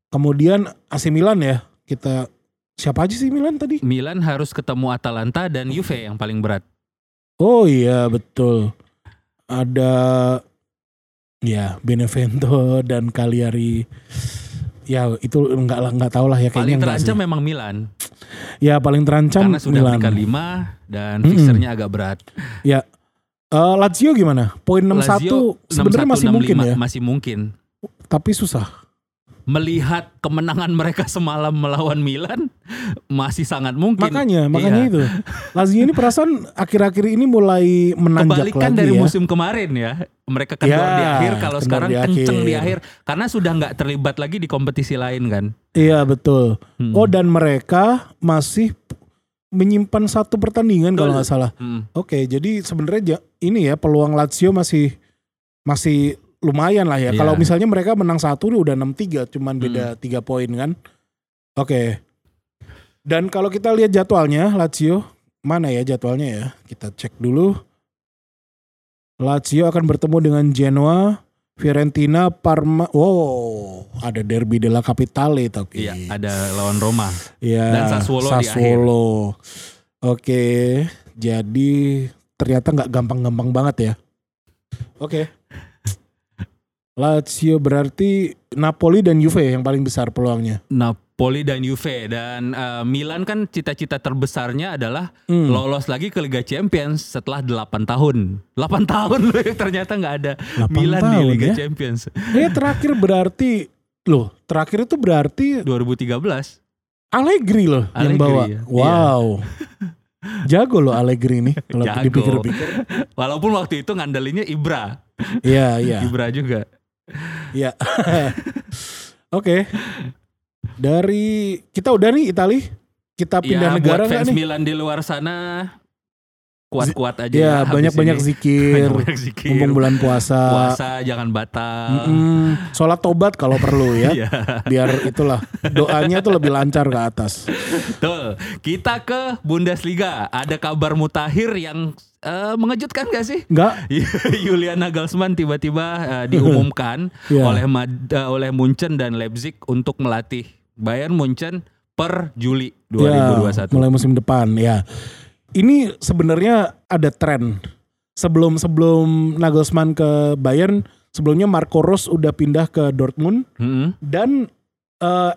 Kemudian AC Milan ya. Kita siapa aja sih Milan tadi? Milan harus ketemu Atalanta dan Juve yang paling berat. Oh iya betul. Ada ya Benevento dan Cagliari. Ya itu enggak lah nggak tahu lah ya kayaknya Paling enggak sih. terancam memang Milan. Ya paling terancam Karena sudah Milan. 5 dan Mm-mm. fixernya agak berat. Eh, Lazio gimana? Poin 61 Lazio sebenarnya 61, masih mungkin 65, ya, Masih mungkin. tapi susah. Melihat kemenangan mereka semalam melawan Milan masih sangat mungkin. Makanya, makanya Iya. itu. Lazio ini perasaan akhir-akhir ini mulai menanjak Kebalikan lagi dari ya. musim kemarin ya. Mereka kendor Ya, di akhir kalau sekarang di kenceng di akhir. karena sudah nggak terlibat lagi di kompetisi lain kan. Iya betul. Hmm. Oh dan mereka masih menyimpan satu pertandingan kalau Betul. nggak salah. Hmm. Oke, jadi sebenarnya ini ya peluang Lazio masih masih lumayan lah ya. Iya. Kalau misalnya mereka menang satu udah 6-3, cuman Hmm. beda tiga poin kan. Oke. Dan kalau kita lihat jadwalnya Lazio mana ya jadwalnya ya? Kita cek dulu. Lazio akan bertemu dengan Genoa, Fiorentina, Parma. Wow, ada derby della Capitale tapi. Iya, ada lawan Roma. Iya, Dan Sassuolo di Sassuolo. Oke, jadi ternyata nggak gampang-gampang banget ya. Oke. Lazio berarti Napoli dan Juve yang paling besar peluangnya. Napoli dan Juve dan eh, Milan kan cita-cita terbesarnya adalah Hmm. lolos lagi ke Liga Champions setelah 8 tahun. 8 tahun loh ternyata nggak ada 8 Milan di Liga ya. Champions Eh terakhir berarti loh, terakhir itu berarti 2013. Allegri loh yang Allegri, bawa. ya. Wow. Jago loh Allegri ini kalau dipikir-pikir. Walaupun waktu itu ngandelinnya Ibra, Iya, iya. Ibra juga. Iya. Oke. Dari kita udah nih Itali. Kita pindah ya, negara buat fans nih? Milan di luar sana kuat-kuat aja Ya, habis banyak-banyak zikir. Banyak-banyak zikir. Mumpung bulan puasa. Puasa jangan batal. Mm-mm. Sholat tobat kalau perlu ya. Iya. Biar itulah doanya tuh lebih lancar ke atas. Betul. Kita ke Bundesliga. Ada kabar mutakhir yang eh, mengejutkan gak sih? Enggak? Julian Nagelsmann tiba-tiba eh, diumumkan Iya. oleh Mad- eh, oleh Munchen dan Leipzig untuk melatih Bayern Munchen per Juli Ya, 2021. mulai musim depan ya. Ini sebenarnya ada tren. Sebelum sebelum Nagelsmann ke Bayern, sebelumnya Marco Rose udah pindah ke Dortmund Mm-mm, dan eh,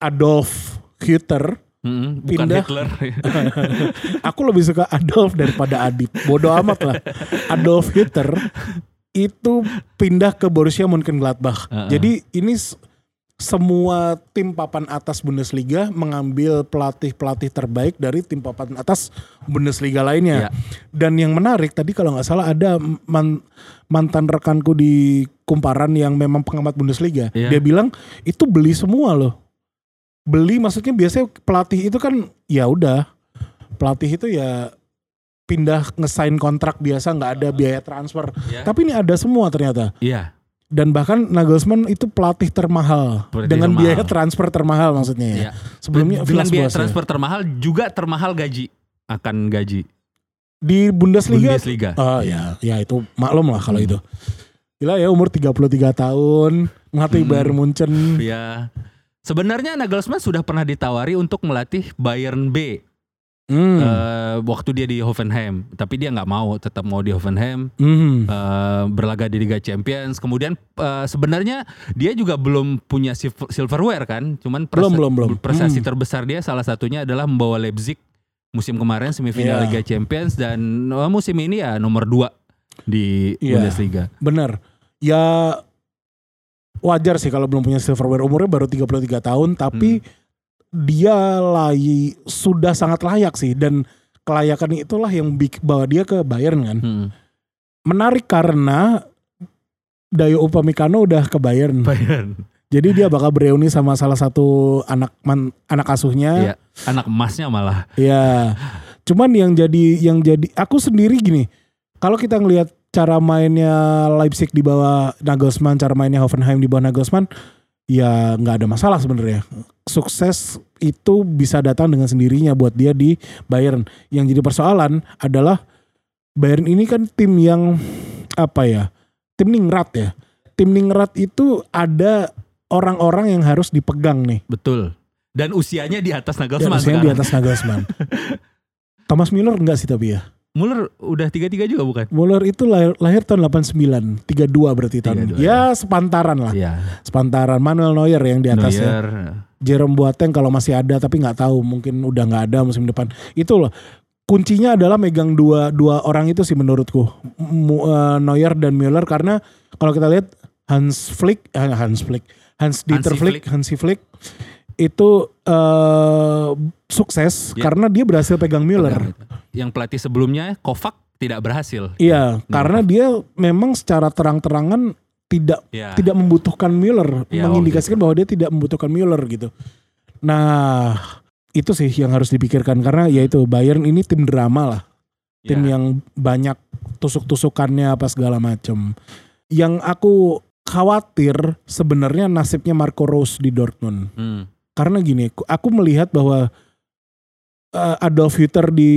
Adolf Hütter. mm-mm, bukan Pindah. Hitler. Aku lebih suka Adolf daripada Adip. Bodoh amat lah. Adolf Hitler itu pindah ke Borussia Mönchengladbach. Uh-uh. Jadi ini semua tim papan atas Bundesliga mengambil pelatih-pelatih terbaik dari tim papan atas Bundesliga lainnya. Iya. Dan yang menarik tadi kalau nggak salah ada man- mantan rekanku di Kumparan yang memang pengamat Bundesliga. Iya. Dia bilang itu beli semua loh. Beli maksudnya biasanya pelatih itu kan ya udah pelatih itu ya pindah ngesain kontrak biasa nggak ada biaya transfer. Iya. Tapi ini ada semua ternyata. Iya. Dan bahkan Nagelsmann itu pelatih termahal Pelatih dengan termahal. biaya transfer termahal maksudnya ya. Iya. Sebelumnya dengan biaya ya. transfer termahal juga termahal gaji akan gaji di Bundesliga. Bundesliga. Oh ya, ya itu maklum lah kalau itu. Gila ya umur 33 tahun, ngelatih Hmm. Bayern Munchen. Ya. Sebenarnya Nagelsmann sudah pernah ditawari untuk melatih Bayern B Hmm. eh, waktu dia di Hoffenheim, tapi dia nggak mau, tetap mau di Hoffenheim Hmm. eh, berlaga di Liga Champions. Kemudian eh, sebenarnya dia juga belum punya sil- silverware kan, cuman Belum, belum, belum. prestasi Hmm. terbesar dia salah satunya adalah membawa Leipzig musim kemarin semifinal Iya. Liga Champions dan eh, musim ini ya nomor 2 di Iya. Bundesliga. Bener. Ya wajar sih kalau belum punya silverware umurnya baru 33 tahun tapi dia lay sudah sangat layak sih dan kelayakan itulah yang bawa dia ke Bayern kan. Hmm. Menarik karena Dayo Upamecano udah ke Bayern. Bayern. Jadi dia bakal bereuni sama salah satu anak man, anak asuhnya. Iya. Anak emasnya malah. Ya. Cuman yang jadi yang jadi aku sendiri gini. Kalau kita ngelihat cara mainnya Leipzig di bawah Nagelsmann, cara mainnya Hoffenheim di bawah Nagelsmann, ya nggak ada masalah sebenarnya. Sukses itu bisa datang dengan sendirinya buat dia di Bayern. Yang jadi persoalan adalah Bayern ini kan tim yang apa ya? Tim ningrat ya. Tim ningrat itu ada orang-orang yang harus dipegang nih. Betul. Dan usianya di atas Dan Nagelsmann usianya di sekarang. atas Nagelsmann. Thomas Müller enggak sih tapi ya. Muller udah 33 juga bukan? Muller itu lahir, lahir tahun 89, 32 berarti tahun. 32, ya sepantaran lah. Iya. Sepantaran Manuel Neuer yang di atasnya. Neuer. Jerome Boateng kalau masih ada tapi nggak tahu mungkin udah nggak ada musim depan. Itu loh. Kuncinya adalah megang dua dua orang itu sih menurutku. Mu- eh, Neuer dan Müller karena kalau kita lihat Hans Flick, eh, Hans Flick, Hans Dieter Hansi Flick, Flick. Hansi Flick itu eh, sukses Ya. karena dia berhasil pegang Müller. Yang pelatih sebelumnya Kovac tidak berhasil. Iya, karena dia memang secara terang-terangan tidak Ya. tidak membutuhkan Müller, Ya, mengindikasikan bahwa dia tidak membutuhkan Müller gitu. Nah, itu sih yang harus dipikirkan karena yaitu Bayern ini tim drama lah, tim Ya. yang banyak tusuk-tusukannya apa segala macam. Yang aku khawatir sebenarnya nasibnya Marco Rose di Dortmund. Hmm. Karena gini, ku- aku melihat bahwa eh, Adolf Hitler di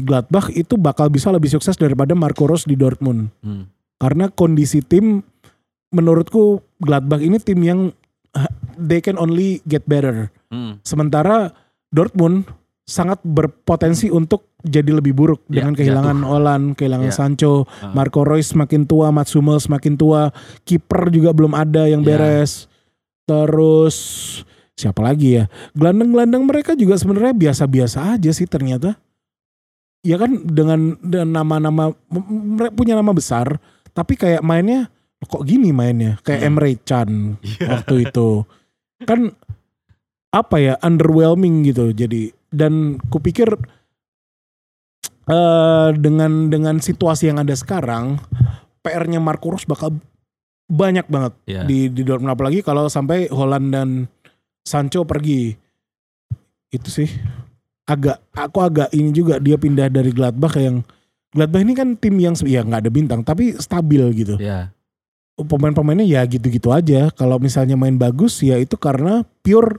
Gladbach itu bakal bisa lebih sukses daripada Marco Rose di Dortmund. Hmm. Karena kondisi tim menurutku Gladbach ini tim yang uh, they can only get better. Hmm. Sementara Dortmund sangat berpotensi untuk jadi lebih buruk Ya, dengan kehilangan Olan, kehilangan Ya. Sancho, Ah. Marco Reus semakin tua, Mats Hummels semakin tua, kiper juga belum ada yang Ya. beres. Terus siapa lagi ya? Gelandang-gelandang mereka juga sebenarnya biasa-biasa aja sih ternyata. Ya kan dengan nama-nama mereka punya nama besar, tapi kayak mainnya kok gini mainnya kayak Hmm. Emre Can Iya. waktu itu kan apa ya underwhelming gitu jadi dan kupikir eh dengan dengan situasi yang ada sekarang PR-nya Marco Reus bakal banyak banget Ya. di di Dortmund apalagi kalau sampai Holland dan Sancho pergi itu sih agak aku agak ini juga dia pindah dari Gladbach yang Gladbach ini kan tim yang ya nggak ada bintang tapi stabil gitu. Ya. Pemain-pemainnya ya gitu-gitu aja. Kalau misalnya main bagus ya itu karena pure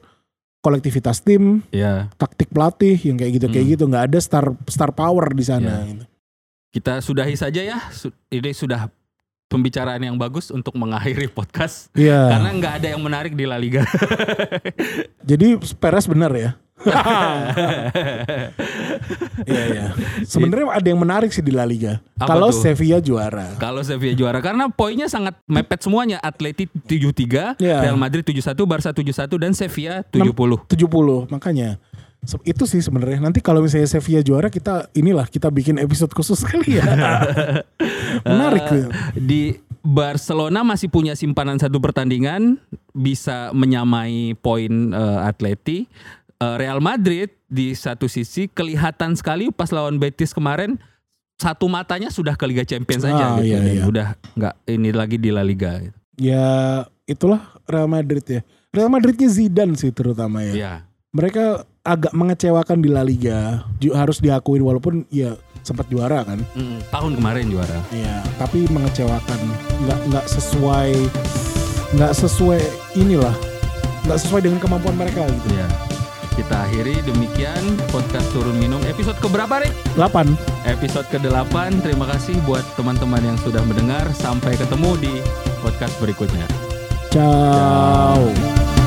kolektivitas tim, Ya. taktik pelatih yang kayak gitu kayak Hmm. gitu. nggak ada star star power di sana. Ya. gitu. Kita sudahi saja ya. Ini sudah pembicaraan yang bagus untuk mengakhiri podcast Iya. karena nggak ada yang menarik di La Liga. Jadi Perez benar ya. Iya iya. Sebenarnya ada yang menarik sih di La Liga. Kalau? Sevilla juara. Kalau Sevilla juara karena poinnya sangat mepet semuanya. Atleti 73, Iya. Real Madrid 71, Barca 71 dan Sevilla 70. 70 makanya. Itu sih sebenarnya. Nanti kalau misalnya Sevilla juara kita inilah kita bikin episode khusus kali ya. menarik tuh. di Barcelona masih punya simpanan satu pertandingan bisa menyamai poin eh, Atleti. Eh, Real Madrid di satu sisi kelihatan sekali pas lawan Betis kemarin satu matanya sudah ke Liga Champions saja Ah, gitu iya, iya. udah nggak ini lagi di La Liga. gitu. Ya itulah Real Madrid ya. Real Madridnya Zidane sih terutama ya. Iya. Mereka agak mengecewakan di La Liga. Harus diakuin walaupun ya sempat juara kan. Mm, tahun kemarin juara. Iya, tapi mengecewakan. Nggak nggak sesuai nggak sesuai inilah. Nggak sesuai dengan kemampuan mereka gitu. Iya. Kita akhiri demikian podcast turun minum episode keberapa Rik? 8. Episode ke-8. Terima kasih buat teman-teman yang sudah mendengar. Sampai ketemu di podcast berikutnya. Ciao.